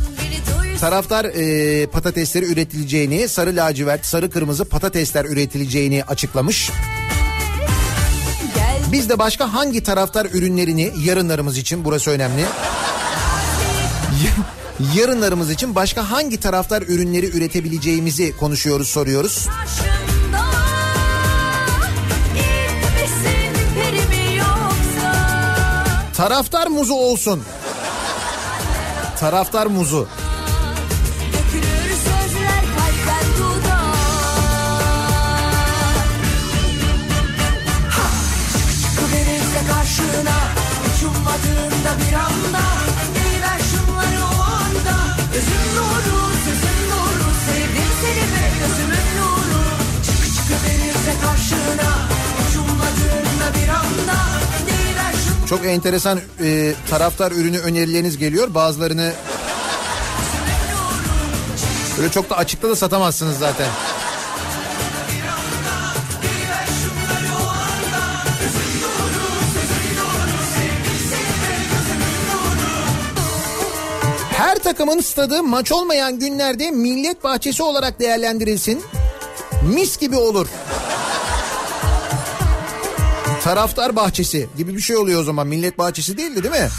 taraftar e, patatesleri üretileceğini sarı lacivert sarı kırmızı patatesler üretileceğini açıklamış. Biz de başka hangi taraftar ürünlerini yarınlarımız için burası önemli. Yarınlarımız için başka hangi taraftar ürünleri üretebileceğimizi konuşuyoruz soruyoruz. Karşımda Taraftar muzu olsun. Taraftar muzu. Çok enteresan e, taraftar ürünü önerileriniz geliyor. Bazılarını öyle çok da açıkta da satamazsınız zaten. Her takımın stadı maç olmayan günlerde millet bahçesi olarak değerlendirilsin. Mis gibi olur. Taraftar bahçesi gibi bir şey oluyor o zaman. Millet bahçesi değildi değil mi?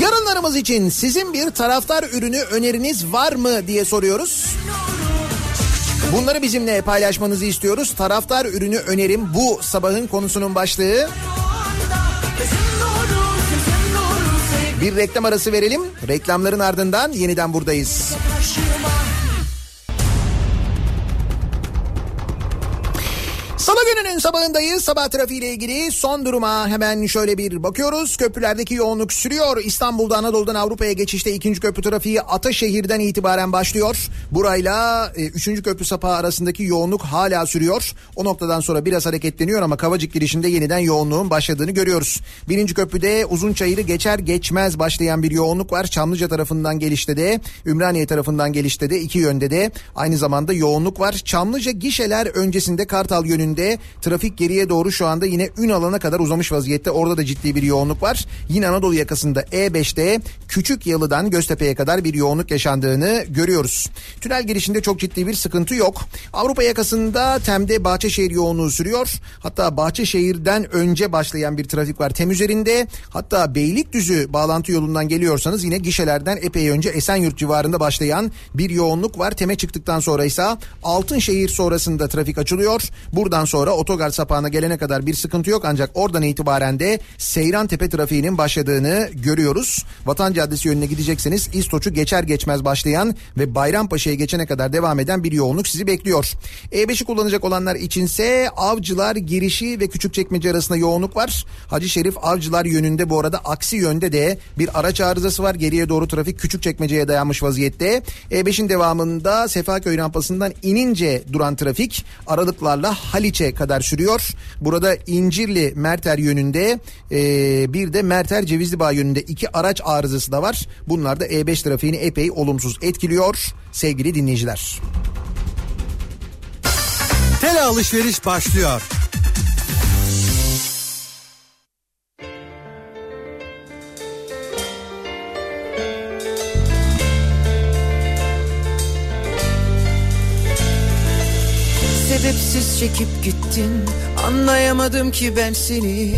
Yarınlarımız için sizin bir taraftar ürünü öneriniz var mı diye soruyoruz. Bunları bizimle paylaşmanızı istiyoruz. Taraftar ürünü önerim bu sabahın konusunun başlığı. Bir reklam arası verelim. Reklamların ardından yeniden buradayız. Salı gününün sabahındayız. Sabah trafiğiyle ilgili son duruma hemen şöyle bir bakıyoruz. Köprülerdeki yoğunluk sürüyor. İstanbul'da Anadolu'dan Avrupa'ya geçişte ikinci köprü trafiği Ataşehir'den itibaren başlıyor. Burayla e, üçüncü köprü sapağı arasındaki yoğunluk hala sürüyor. O noktadan sonra biraz hareketleniyor ama Kavacık girişinde yeniden yoğunluğun başladığını görüyoruz. Birinci köprüde Uzunçayır'ı geçer geçmez başlayan bir yoğunluk var. Çamlıca tarafından gelişte de Ümraniye tarafından gelişte de iki yönde de aynı zamanda yoğunluk var. Çamlıca gişeler öncesinde Kartal yönünde trafik geriye doğru şu anda yine ün alana kadar uzamış vaziyette. Orada da ciddi bir yoğunluk var. Yine Anadolu yakasında E5'te Küçük Yalı'dan Göztepe'ye kadar bir yoğunluk yaşandığını görüyoruz. Tünel girişinde çok ciddi bir sıkıntı yok. Avrupa yakasında Tem'de Bahçeşehir yoğunluğu sürüyor. Hatta Bahçeşehir'den önce başlayan bir trafik var Tem üzerinde. Hatta Beylikdüzü bağlantı yolundan geliyorsanız yine gişelerden epey önce Esenyurt civarında başlayan bir yoğunluk var. Tem'e çıktıktan sonra ise Altınşehir sonrasında trafik açılıyor. Buradan sonra otogar sapağına gelene kadar bir sıkıntı yok ancak oradan itibaren de Seyran Tepe trafiğinin başladığını görüyoruz. Vatan Caddesi yönüne gidecekseniz İstoç'u geçer geçmez başlayan ve Bayrampaşa'ya geçene kadar devam eden bir yoğunluk sizi bekliyor. E5'i kullanacak olanlar içinse Avcılar girişi ve Küçükçekmece arasında yoğunluk var. Hacı Şerif Avcılar yönünde bu arada aksi yönde de bir araç arızası var. Geriye doğru trafik Küçükçekmece'ye dayanmış vaziyette. E5'in devamında Sefaköy rampasından inince duran trafik aralıklarla Haliç'e kadar sürüyor. Burada İncirli Merter yönünde e, bir de Merter Cevizlibağ yönünde iki araç arızası da var. Bunlar da E5 trafiğini epey olumsuz etkiliyor sevgili dinleyiciler. Tele alışveriş başlıyor. Sebepsiz çekip gittin. Anlayamadım ki ben seni.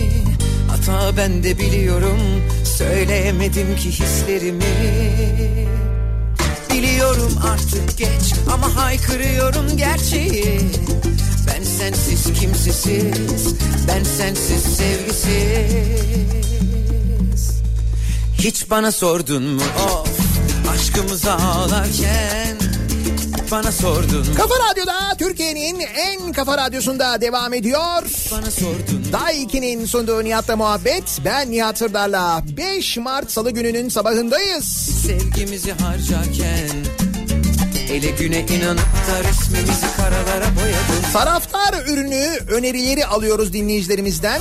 Hata ben de biliyorum. Söyleyemedim ki hislerimi. Biliyorum artık geç ama haykırıyorum gerçeği. Ben sensiz kimsesiz Ben sensiz sevgisiz. Hiç bana sordun mu? Of Aşkımızı ağlarken Bana sordun Kafa Radyo'da Türkiye'nin en kafa radyosunda devam ediyor. Bana sordun Day 2'nin sunduğu Nihat'la muhabbet. Ben Nihat Sırdar'la 5 Mart Salı gününün sabahındayız. Sevgimizi harcarken Ele güne inanıp da resmimizi karalara boyadın Taraftar ürünü önerileri alıyoruz dinleyicilerimizden.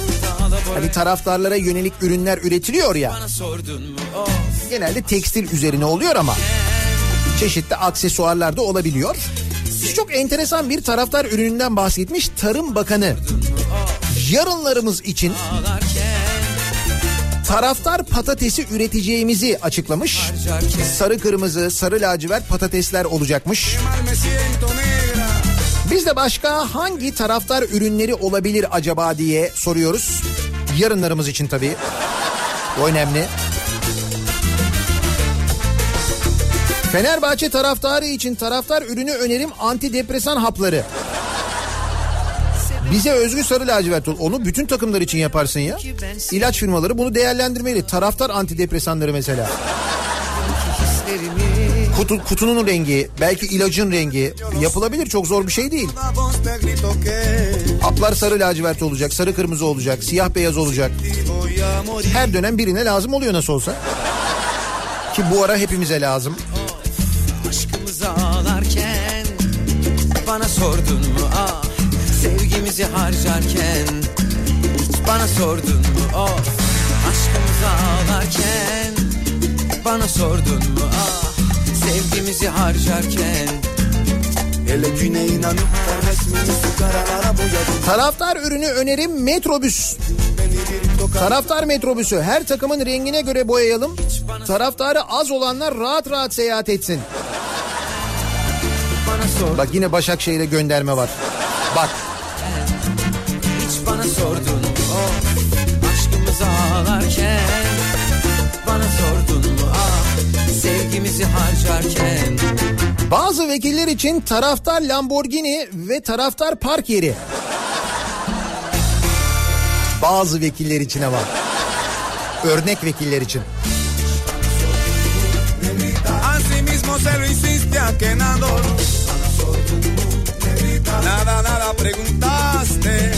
Hani taraftarlara yönelik ürünler üretiliyor ya. Bana sordun mu of Genelde tekstil üzerine oluyor ama çeşitli aksesuarlar da olabiliyor. Çok enteresan bir taraftar ürününden bahsetmiş Tarım Bakanı. Yarınlarımız için taraftar patatesi üreteceğimizi açıklamış. Sarı kırmızı, sarı lacivert patatesler olacakmış. Biz de başka hangi taraftar ürünleri olabilir acaba diye soruyoruz. Yarınlarımız için tabii. O önemli. Fenerbahçe taraftarı için taraftar ürünü önerim antidepresan hapları. Bize özgü sarı lacivert ol. Onu bütün takımlar için yaparsın ya. İlaç firmaları bunu değerlendirmeli. Taraftar antidepresanları mesela. Kutu, kutunun rengi, belki ilacın rengi yapılabilir. Çok zor bir şey değil. Haplar sarı lacivert olacak, sarı kırmızı olacak, siyah beyaz olacak. Her dönem birine lazım oluyor nasıl olsa. Ki bu ara hepimize lazım. Sordun mu ah Sevgimizi harcarken Hiç bana sordun mu of Aşkımızı ağlarken Bana sordun mu ah Sevgimizi harcarken Ele güne inanıp da resmimizi karalara boyadın Taraftar ürünü önerim metrobüs. Taraftar metrobüsü her takımın rengine göre boyayalım. Taraftarı az olanlar rahat rahat seyahat etsin. Bak yine Başakşehir'e gönderme var. Bak Hiç bana sordun mu of Aşkımızı ağlarken Bana sordun mu ah Sevgimizi harcarken bazı vekiller için taraftar Lamborghini ve taraftar park yeri. Bazı vekiller için ama. Örnek vekiller için. Así mismo se lo hiciste a Kenador. Nada, nada preguntaste.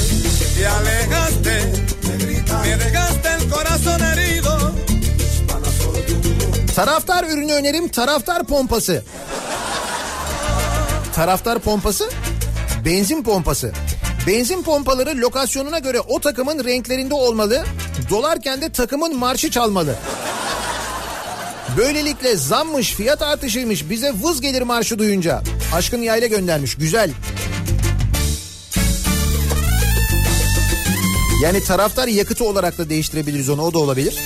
Te alejaste. Me dejaste el corazón herido. Taraftar ürünü önerim taraftar pompası. Taraftar pompası benzin pompası. Benzin pompaları lokasyonuna göre o takımın renklerinde olmalı. Dolarken de takımın marşı çalmalı. Böylelikle zammış, fiyat artışıymış bize vız gelir marşı duyunca. Aşkın yayla göndermiş. Güzel. Yani taraftar yakıtı olarak da değiştirebiliriz onu o da olabilir.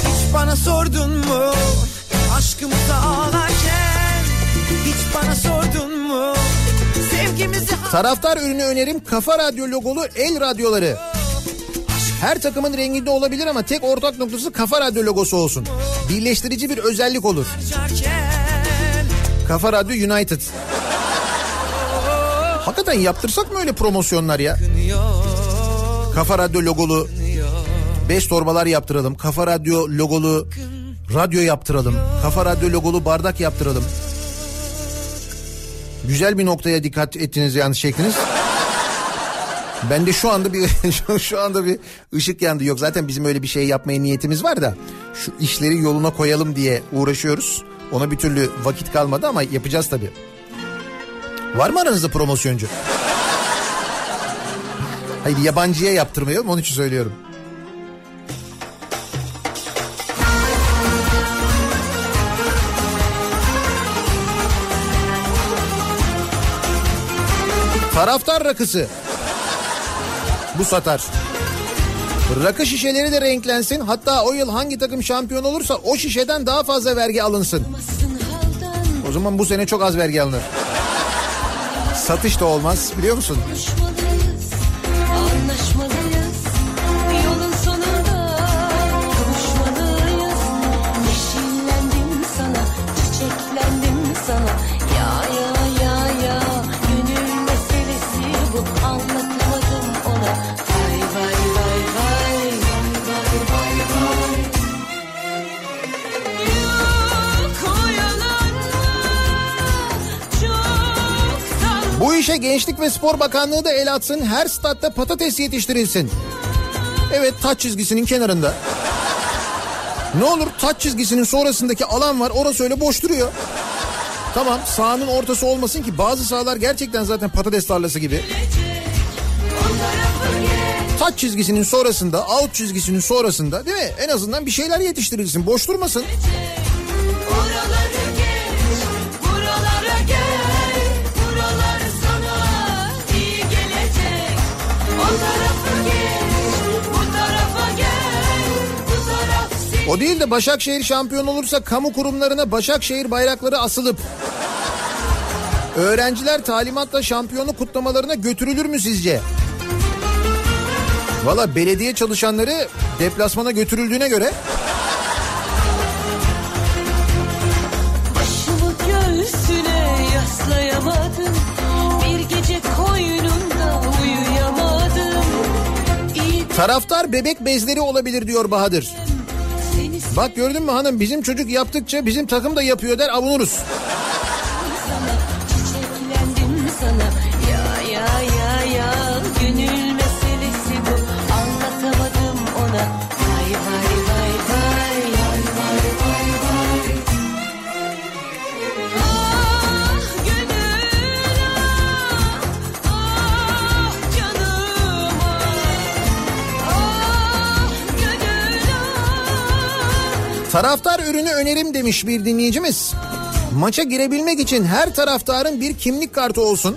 Hiç bana sordun mu Aşkımızı ağlarken Hiç bana sordun mu Sevgimizi Taraftar ürünü önerim kafa radyo logolu el radyoları. Her takımın renginde olabilir ama tek ortak noktası kafa radyo logosu olsun. Birleştirici bir özellik olur. Kafa Radyo United. Hakikaten yaptırsak mı öyle promosyonlar ya? Kafa Radyo logolu bez torbalar yaptıralım. Kafa Radyo logolu radyo yaptıralım. Kafa Radyo logolu bardak yaptıralım. Güzel bir noktaya dikkat ettiniz yanlış çektiniz. Ben de şu anda bir şu anda bir ışık yandı. Yok zaten bizim öyle bir şey yapmaya niyetimiz var da şu işleri yoluna koyalım diye uğraşıyoruz. Ona bir türlü vakit kalmadı ama yapacağız tabii. Var mı aranızda promosyoncu? Hayır yabancıya yaptırmayalım onun için söylüyorum. Taraftar rakısı. Bu satar. Rakı şişeleri de renklensin. Hatta o yıl hangi takım şampiyon olursa o şişeden daha fazla vergi alınsın. O zaman bu sene çok az vergi alınır. Satış da olmaz biliyor musun? İşe Gençlik ve Spor Bakanlığı da el atsın. Her statta patates yetiştirilsin. Evet taç çizgisinin kenarında. Ne olur taç çizgisinin sonrasındaki alan var orası öyle boş duruyor. Tamam sahanın ortası olmasın ki bazı sahalar gerçekten zaten patates tarlası gibi. Taç çizgisinin sonrasında, out çizgisinin sonrasında değil mi? En azından bir şeyler yetiştirilsin. Boş durmasın. Oraları O değil de Başakşehir şampiyon olursa kamu kurumlarına Başakşehir bayrakları asılıp öğrenciler talimatla şampiyonluk kutlamalarına götürülür mü sizce? Valla belediye çalışanları deplasmana götürüldüğüne göre Başımı göğsüne yaslayamadım Bir gece koynunda uyuyamadım İyi taraftar bebek bezleri olabilir diyor Bahadır. Bak gördün mü hanım bizim çocuk yaptıkça bizim takım da yapıyor der avunuruz. Taraftar ürünü önerim demiş bir dinleyicimiz. Maça girebilmek için her taraftarın bir kimlik kartı olsun.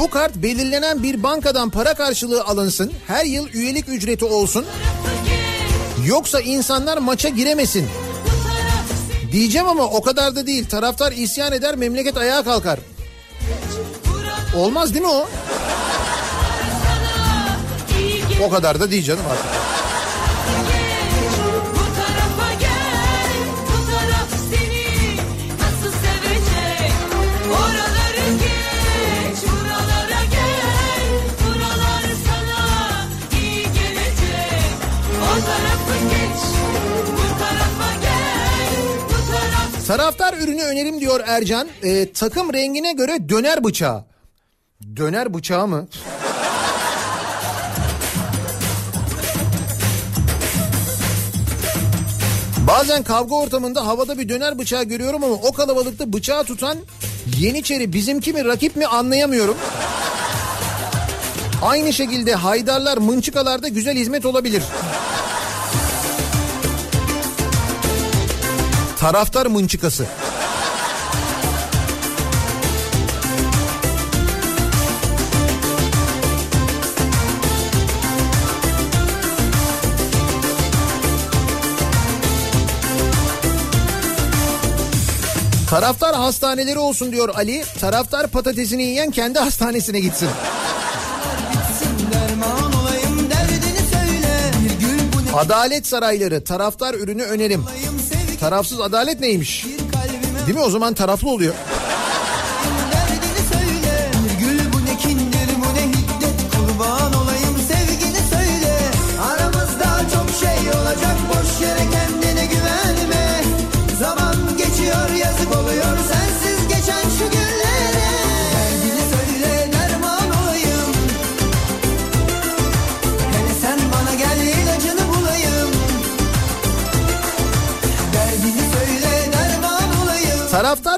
Bu kart belirlenen bir bankadan para karşılığı alınsın. Her yıl üyelik ücreti olsun. Yoksa insanlar maça giremesin. Diyeceğim ama o kadar da değil. Taraftar isyan eder memleket ayağa kalkar. Olmaz değil mi o? O kadar da değil canım artık. Taraftar ürünü önerim diyor Ercan. Ee, takım rengine göre döner bıçağı. Döner bıçağı mı? Bazen kavga ortamında havada bir döner bıçağı görüyorum ama o kalabalıkta bıçağı tutan Yeniçeri bizimki mi rakip mi anlayamıyorum. Aynı şekilde haydarlar mınçıkalarda güzel hizmet olabilir. Taraftar mınçıkası. Taraftar hastaneleri olsun diyor Ali. Taraftar patatesini yiyen kendi hastanesine gitsin. Adalet sarayları taraftar ürünü önerim. Tarafsız adalet neymiş? Değil mi o zaman taraflı oluyor.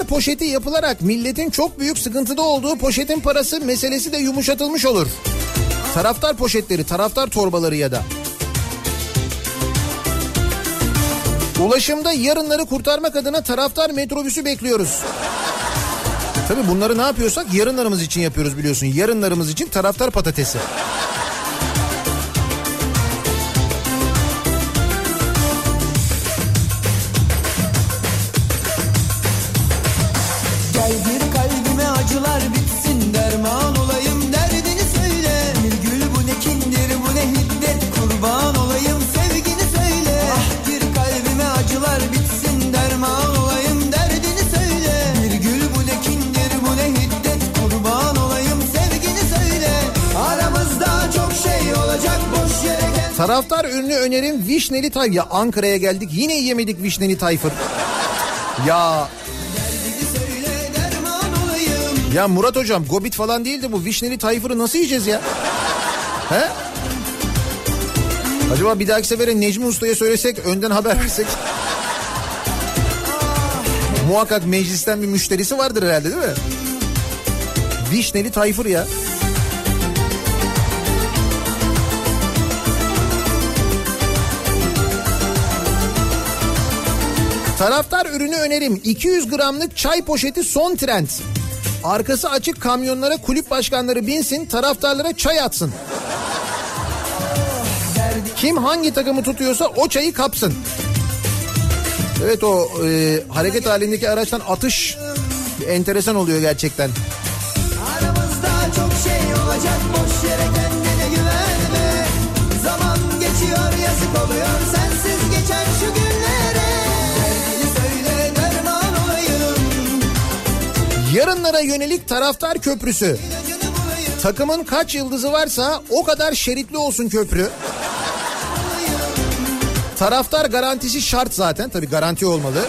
Poşeti yapılarak milletin çok büyük sıkıntıda olduğu poşetin parası meselesi de yumuşatılmış olur. Taraftar poşetleri, taraftar torbaları ya da. Ulaşımda yarınları kurtarmak adına taraftar metrobüsü bekliyoruz. Tabii bunları ne yapıyorsak yarınlarımız için yapıyoruz biliyorsun. Yarınlarımız için taraftar patatesi. Taraftar ürünü önerim vişneli tay. Ya Ankara'ya geldik yine yemedik vişneli tayfır. Ya ya Murat hocam gobit falan değil de bu vişneli tayfırı nasıl yiyeceğiz ya? He? Acaba bir dahaki sefere Necmi Usta'ya söylesek önden haber versek. Muhakkak meclisten bir müşterisi vardır herhalde değil mi? Vişneli tayfır ya. Taraftar ürünü önerim. 200 gramlık çay poşeti son trend. Arkası açık kamyonlara kulüp başkanları binsin, taraftarlara çay atsın. Kim hangi takımı tutuyorsa o çayı kapsın. Evet o e, hareket halindeki araçtan atış enteresan oluyor gerçekten. Yarınlara yönelik taraftar köprüsü. Takımın kaç yıldızı varsa o kadar şeritli olsun köprü. Taraftar garantisi şart zaten. Tabii garanti olmalı.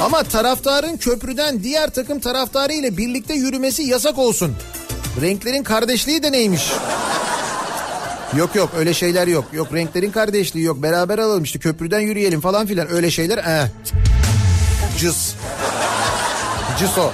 Ama taraftarın köprüden diğer takım taraftarı ile birlikte yürümesi yasak olsun. Renklerin kardeşliği de neymiş? Yok yok öyle şeyler yok. Yok renklerin kardeşliği yok. Beraber alalım işte köprüden yürüyelim falan filan. Öyle şeyler eh. Cız. Cız o.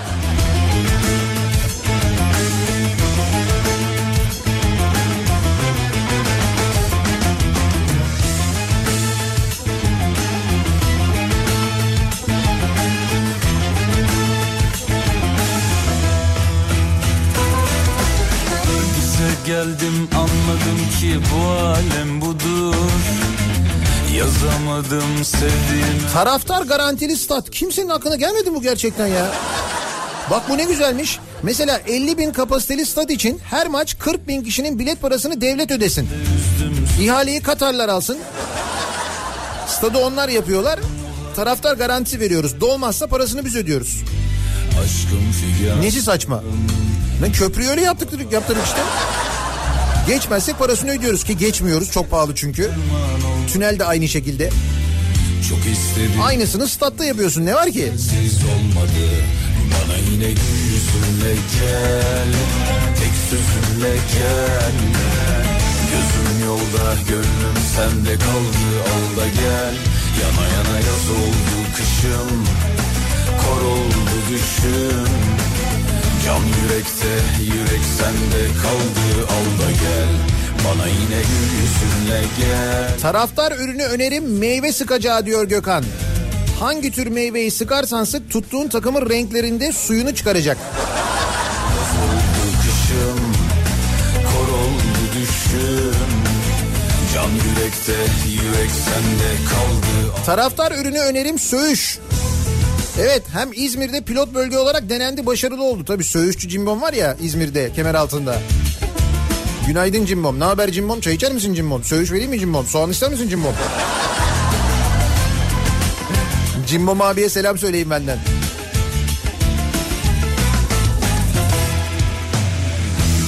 Bize geldim anladım ki bu alem budur Yazamadım sevdiğimi Taraftar garantili stat. Kimsenin aklına gelmedi bu gerçekten ya? Bak bu ne güzelmiş. Mesela 50 bin kapasiteli stat için her maç 40 bin kişinin bilet parasını devlet ödesin. İhaleyi Katarlar alsın. Stadı onlar yapıyorlar. Taraftar garantisi veriyoruz. Dolmazsa parasını biz ödüyoruz. Nesi saçma? Lan köprüyü öyle yaptık yaptırdık işte. Geçmezsek parasını ödüyoruz ki geçmiyoruz. Çok pahalı çünkü. Tünel de aynı şekilde. Çok istedim Aynısını statta yapıyorsun. Ne var ki? Siz olmadı Bana yine yüzünle gel Tek sözünle gel. Gözüm yolda gönlüm sende kaldı Al da gel. Yana yana yaz oldu kışım Kor oldu düşüm. Can yürekte yürek sende kaldı Al da gel. Bana yine gül yüzünle gel. Taraftar ürünü önerim meyve sıkacağı diyor Gökhan. Hangi tür meyveyi sıkarsan sık tuttuğun takımın renklerinde suyunu çıkaracak. kışım düşüm Can yürekte yürek sende kaldı Taraftar ürünü önerim söğüş. Evet hem İzmir'de pilot bölge olarak denendi başarılı oldu. Tabii söğüşçü Cimbom var ya İzmir'de kemer altında. Günaydın Cimbom. Ne haber Cimbom? Çay içer misin Cimbom? Söğüş vereyim mi Cimbom? Soğan ister misin Cimbom? Cimbom abiye selam söyleyin benden.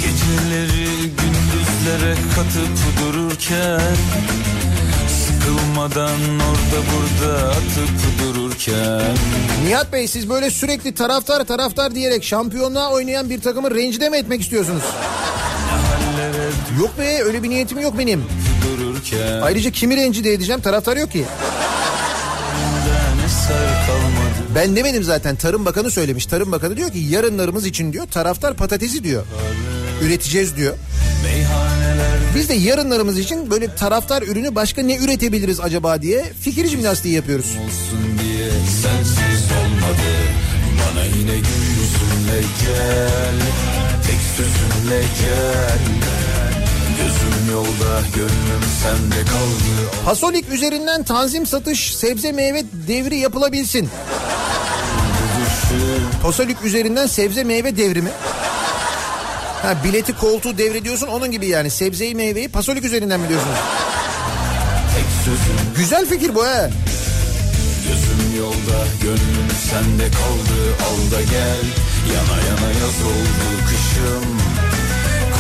Geceleri gündüzlere katıp dururken Sıkılmadan orada burada atıp dururken Nihat Bey siz böyle sürekli taraftar taraftar diyerek şampiyonluğa oynayan bir takımı rencide mi etmek istiyorsunuz? Yok be öyle bir niyetim yok benim. dururken Ayrıca kimi rencide edeceğim taraftar yok ki. Ben demedim zaten Tarım Bakanı söylemiş. Tarım Bakanı diyor ki yarınlarımız için diyor taraftar patatesi diyor. Üreteceğiz diyor. Biz de yarınlarımız için böyle taraftar ürünü başka ne üretebiliriz acaba diye fikir jimnastiği yapıyoruz. olsun diye sensiz olmadı Bana yine gül yüzünle gel Tek sözünle gel Gözüm yolda gönlüm sende kaldı Pasolik üzerinden tanzim satış sebze meyve devri yapılabilsin. Pasolik üzerinden sebze meyve devrimi. Ha bileti koltuğu devrediyorsun onun gibi yani sebzeyi meyveyi pasolik üzerinden mi diyorsunuz? Güzel fikir bu he. gözüm yolda gönlüm sende kaldı Al da gel yana yana yaz oldu kışım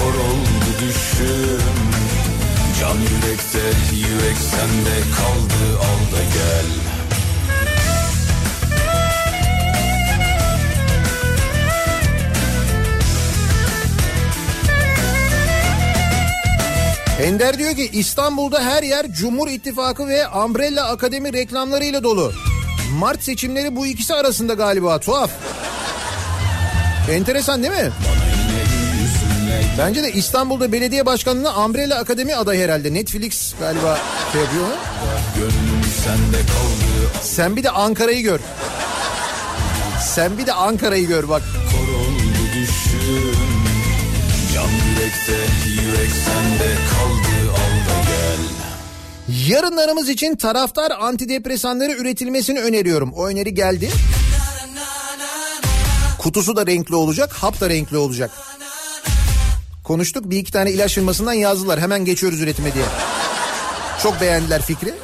kor oldu düşüm Can yürekte yürek sende kaldı al da gel Ender diyor ki İstanbul'da her yer Cumhur İttifakı ve Umbrella Akademi reklamlarıyla dolu. Mart seçimleri bu ikisi arasında galiba tuhaf. Enteresan değil mi? Bence de İstanbul'da belediye başkanlığına Umbrella Akademi aday herhalde. Netflix galiba şey yapıyor. kaldı Sen bir de Ankara'yı gör. Sen bir de Ankara'yı gör bak. kor oldu düşüm Can yürekte yürek sende kaldı al da gel Yarınlarımız için taraftar antidepresanları üretilmesini öneriyorum. O öneri geldi. Kutusu da renkli olacak, hap da renkli olacak. Konuştuk bir iki tane ilaç firmasından yazdılar. Hemen geçiyoruz üretime diye. Çok beğendiler fikri.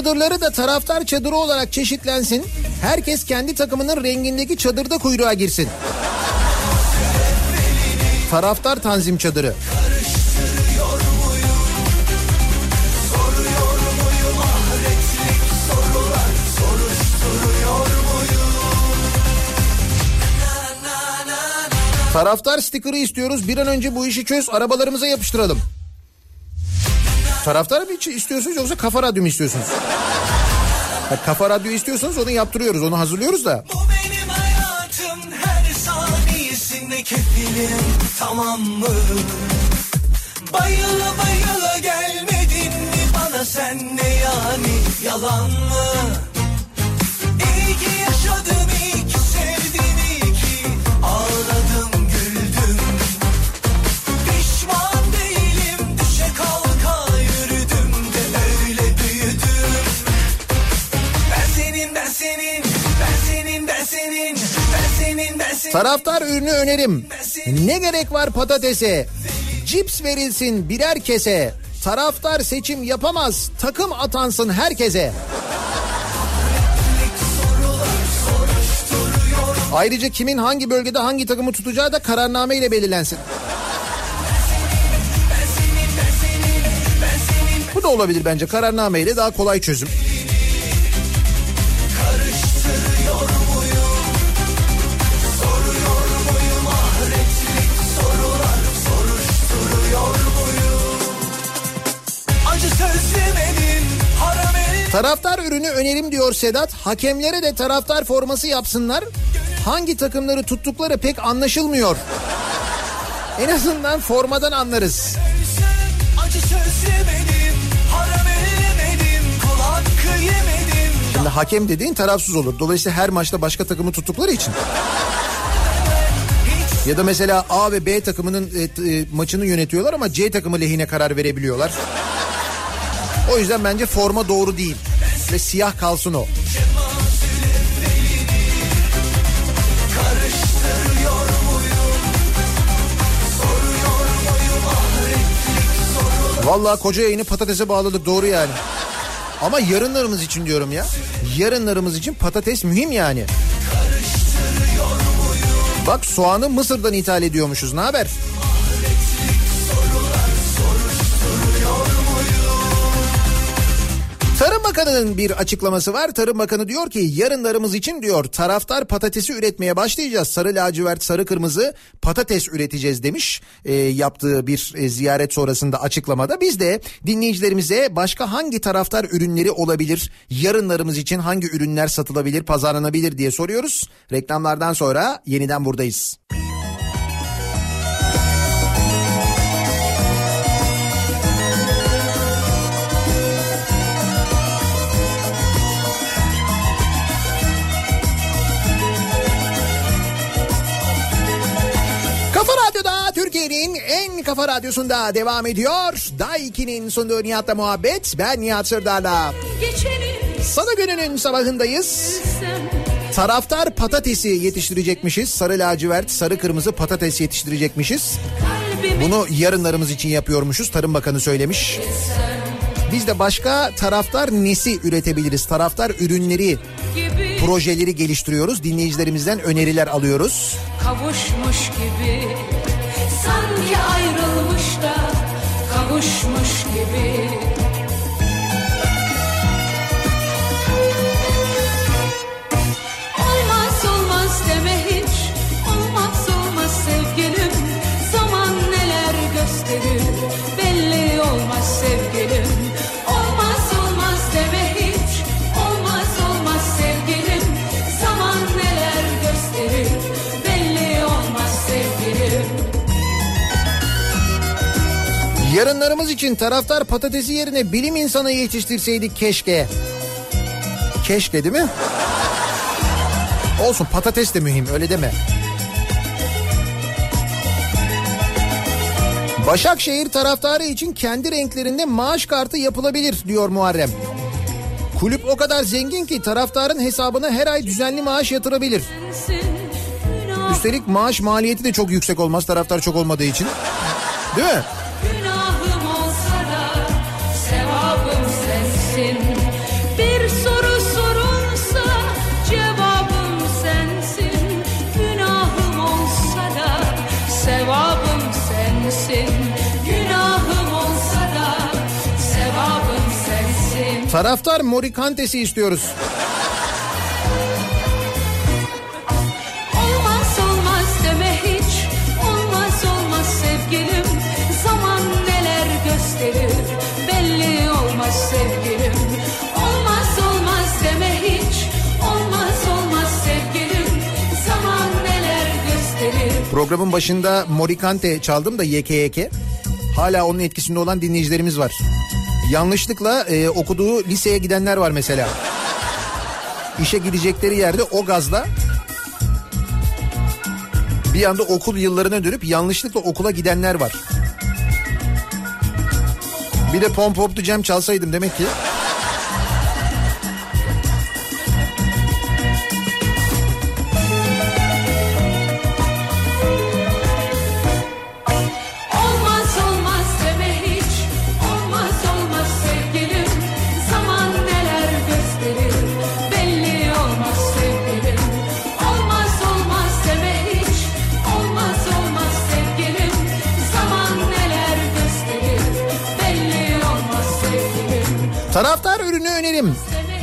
Çadırları da taraftar çadırı olarak çeşitlensin. Herkes kendi takımının rengindeki çadırda kuyruğa girsin. Taraftar tanzim çadırı. Taraftar stikeri istiyoruz. Bir an önce bu işi çöz arabalarımıza yapıştıralım. Taraftar mı istiyorsunuz yoksa kafa radyo mu istiyorsunuz? Ha, kafa radyo istiyorsanız onu yaptırıyoruz onu hazırlıyoruz da. Bu benim hayatım her saniyesinde kefilim tamam mı? Bayıla bayıla gelmedin mi bana sen ne yani yalan mı? Taraftar ürünü önerim. Ne gerek var patatese? Cips verilsin birer kese. Taraftar seçim yapamaz. Takım atansın herkese. Ayrıca kimin hangi bölgede hangi takımı tutacağı da kararname ile belirlensin. Bu da olabilir bence kararname ile daha kolay çözüm. Taraftar ürünü önerim diyor Sedat. Hakemlere de taraftar forması yapsınlar. Hangi takımları tuttukları pek anlaşılmıyor. En azından formadan anlarız. Şimdi hakem dediğin tarafsız olur. Dolayısıyla her maçta başka takımı tuttukları için. Ya da mesela A ve B takımının e, e, maçını yönetiyorlar ama C takımı lehine karar verebiliyorlar. O yüzden bence forma doğru değil. Ve siyah kalsın o. Vallahi koca yayını patatese bağladık doğru yani. Ama yarınlarımız için diyorum ya. Yarınlarımız için patates mühim yani. Bak soğanı Mısır'dan ithal ediyormuşuz. Ne haber? Tarım Bakanı'nın bir açıklaması var. Tarım Bakanı diyor ki yarınlarımız için diyor taraftar patatesi üretmeye başlayacağız. Sarı lacivert, sarı kırmızı patates üreteceğiz demiş. E, yaptığı bir e, ziyaret sonrasında açıklamada. Biz de dinleyicilerimize başka hangi taraftar ürünleri olabilir? Yarınlarımız için hangi ürünler satılabilir, pazarlanabilir diye soruyoruz. Reklamlardan sonra yeniden buradayız. Kafa kafa radyosunda devam ediyor. Day 2'nin sunduğu Nihat'la muhabbet. Ben Nihat Sırdar'la. Salı gününün sabahındayız. Taraftar patatesi yetiştirecekmişiz. Sarı lacivert, sarı kırmızı patates yetiştirecekmişiz. Bunu yarınlarımız için yapıyormuşuz. Tarım Bakanı söylemiş. Biz de başka taraftar nesi üretebiliriz? Taraftar ürünleri, projeleri geliştiriyoruz. Dinleyicilerimizden öneriler alıyoruz. Kavuşmuş gibi Sanki ayrılmış Yarınlarımız için taraftar patatesi yerine bilim insanı yetiştirseydik keşke. Keşke değil mi? Olsun patates de mühim öyle deme. Başakşehir taraftarı için kendi renklerinde maaş kartı yapılabilir diyor Muharrem. Kulüp o kadar zengin ki taraftarın hesabına her ay düzenli maaş yatırabilir. Üstelik maaş maliyeti de çok yüksek olmaz taraftar çok olmadığı için. Değil mi? Zaman neler gösterir? Programın başında Morikante çaldım da yeke yeke. Hala onun etkisinde olan dinleyicilerimiz var. Yanlışlıkla e, okuduğu liseye gidenler var mesela. İşe gidecekleri yerde o gazla bir anda okul yıllarına dönüp yanlışlıkla okula gidenler var. Bir de Pom Pop'tu Cem çalsaydım demek ki. Taraftar ürünü önerim.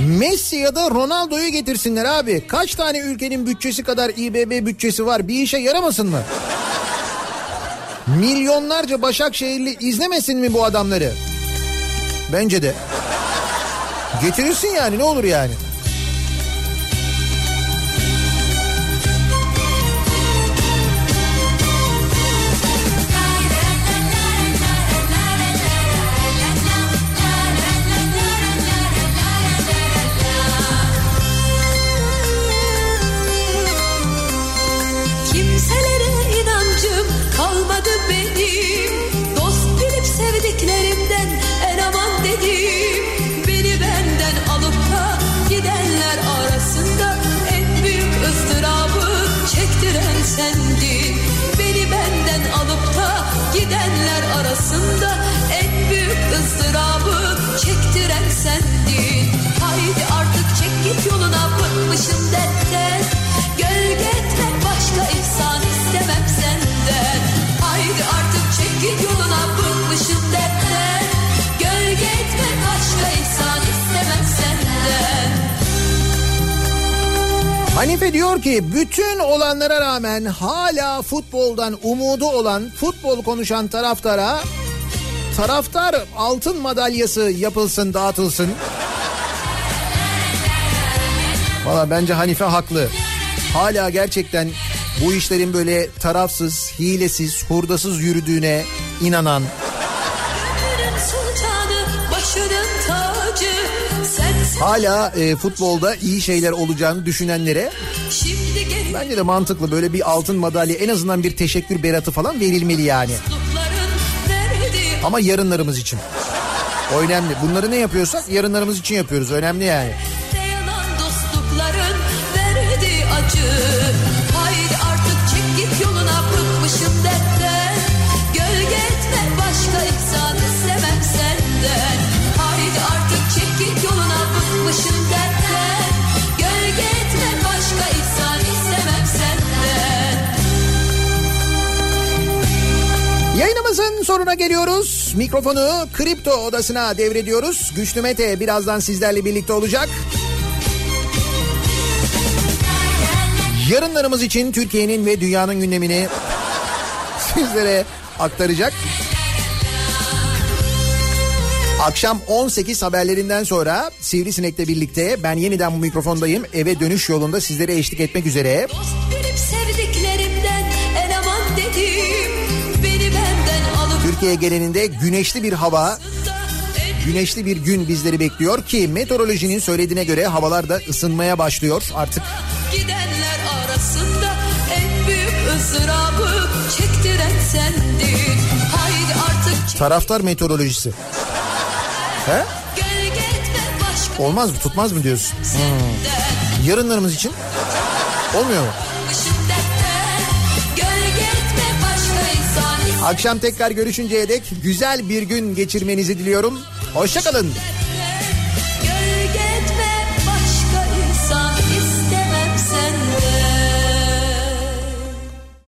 Messi ya da Ronaldo'yu getirsinler abi. Kaç tane ülkenin bütçesi kadar İBB bütçesi var bir işe yaramasın mı? Milyonlarca Başakşehirli izlemesin mi bu adamları? Bence de. Getirirsin yani ne olur yani. Hanife diyor ki bütün olanlara rağmen hala futboldan umudu olan futbol konuşan taraftara taraftar altın madalyası yapılsın dağıtılsın. Valla bence Hanife haklı. Hala gerçekten bu işlerin böyle tarafsız, hilesiz, hurdasız yürüdüğüne inanan, hala e, futbolda iyi şeyler olacağını düşünenlere bence de mantıklı böyle bir altın madalya en azından bir teşekkür beratı falan verilmeli yani. Ama yarınlarımız için. O önemli. Bunları ne yapıyorsak yarınlarımız için yapıyoruz. Önemli yani. Yayınımızın sonuna geliyoruz. Mikrofonu kripto odasına devrediyoruz. Güçlü Mete birazdan sizlerle birlikte olacak. Yarınlarımız için Türkiye'nin ve dünyanın gündemini sizlere aktaracak. Akşam 18 haberlerinden sonra Sivrisinek'le birlikte ben yeniden bu mikrofondayım. Eve dönüş yolunda sizlere eşlik etmek üzere. Benim Türkiye genelinde güneşli bir hava, güneşli bir gün bizleri bekliyor ki meteorolojinin söylediğine göre havalar da ısınmaya başlıyor artık. gidenler arasında en büyük ızdırabı çektiren sendin. Haydi artık Taraftar meteorolojisi. He? Olmaz mı tutmaz mı diyorsun? Hmm. Yarınlarımız için olmuyor mu? Akşam tekrar görüşünceye dek güzel bir gün geçirmenizi diliyorum. Hoşçakalın. Etme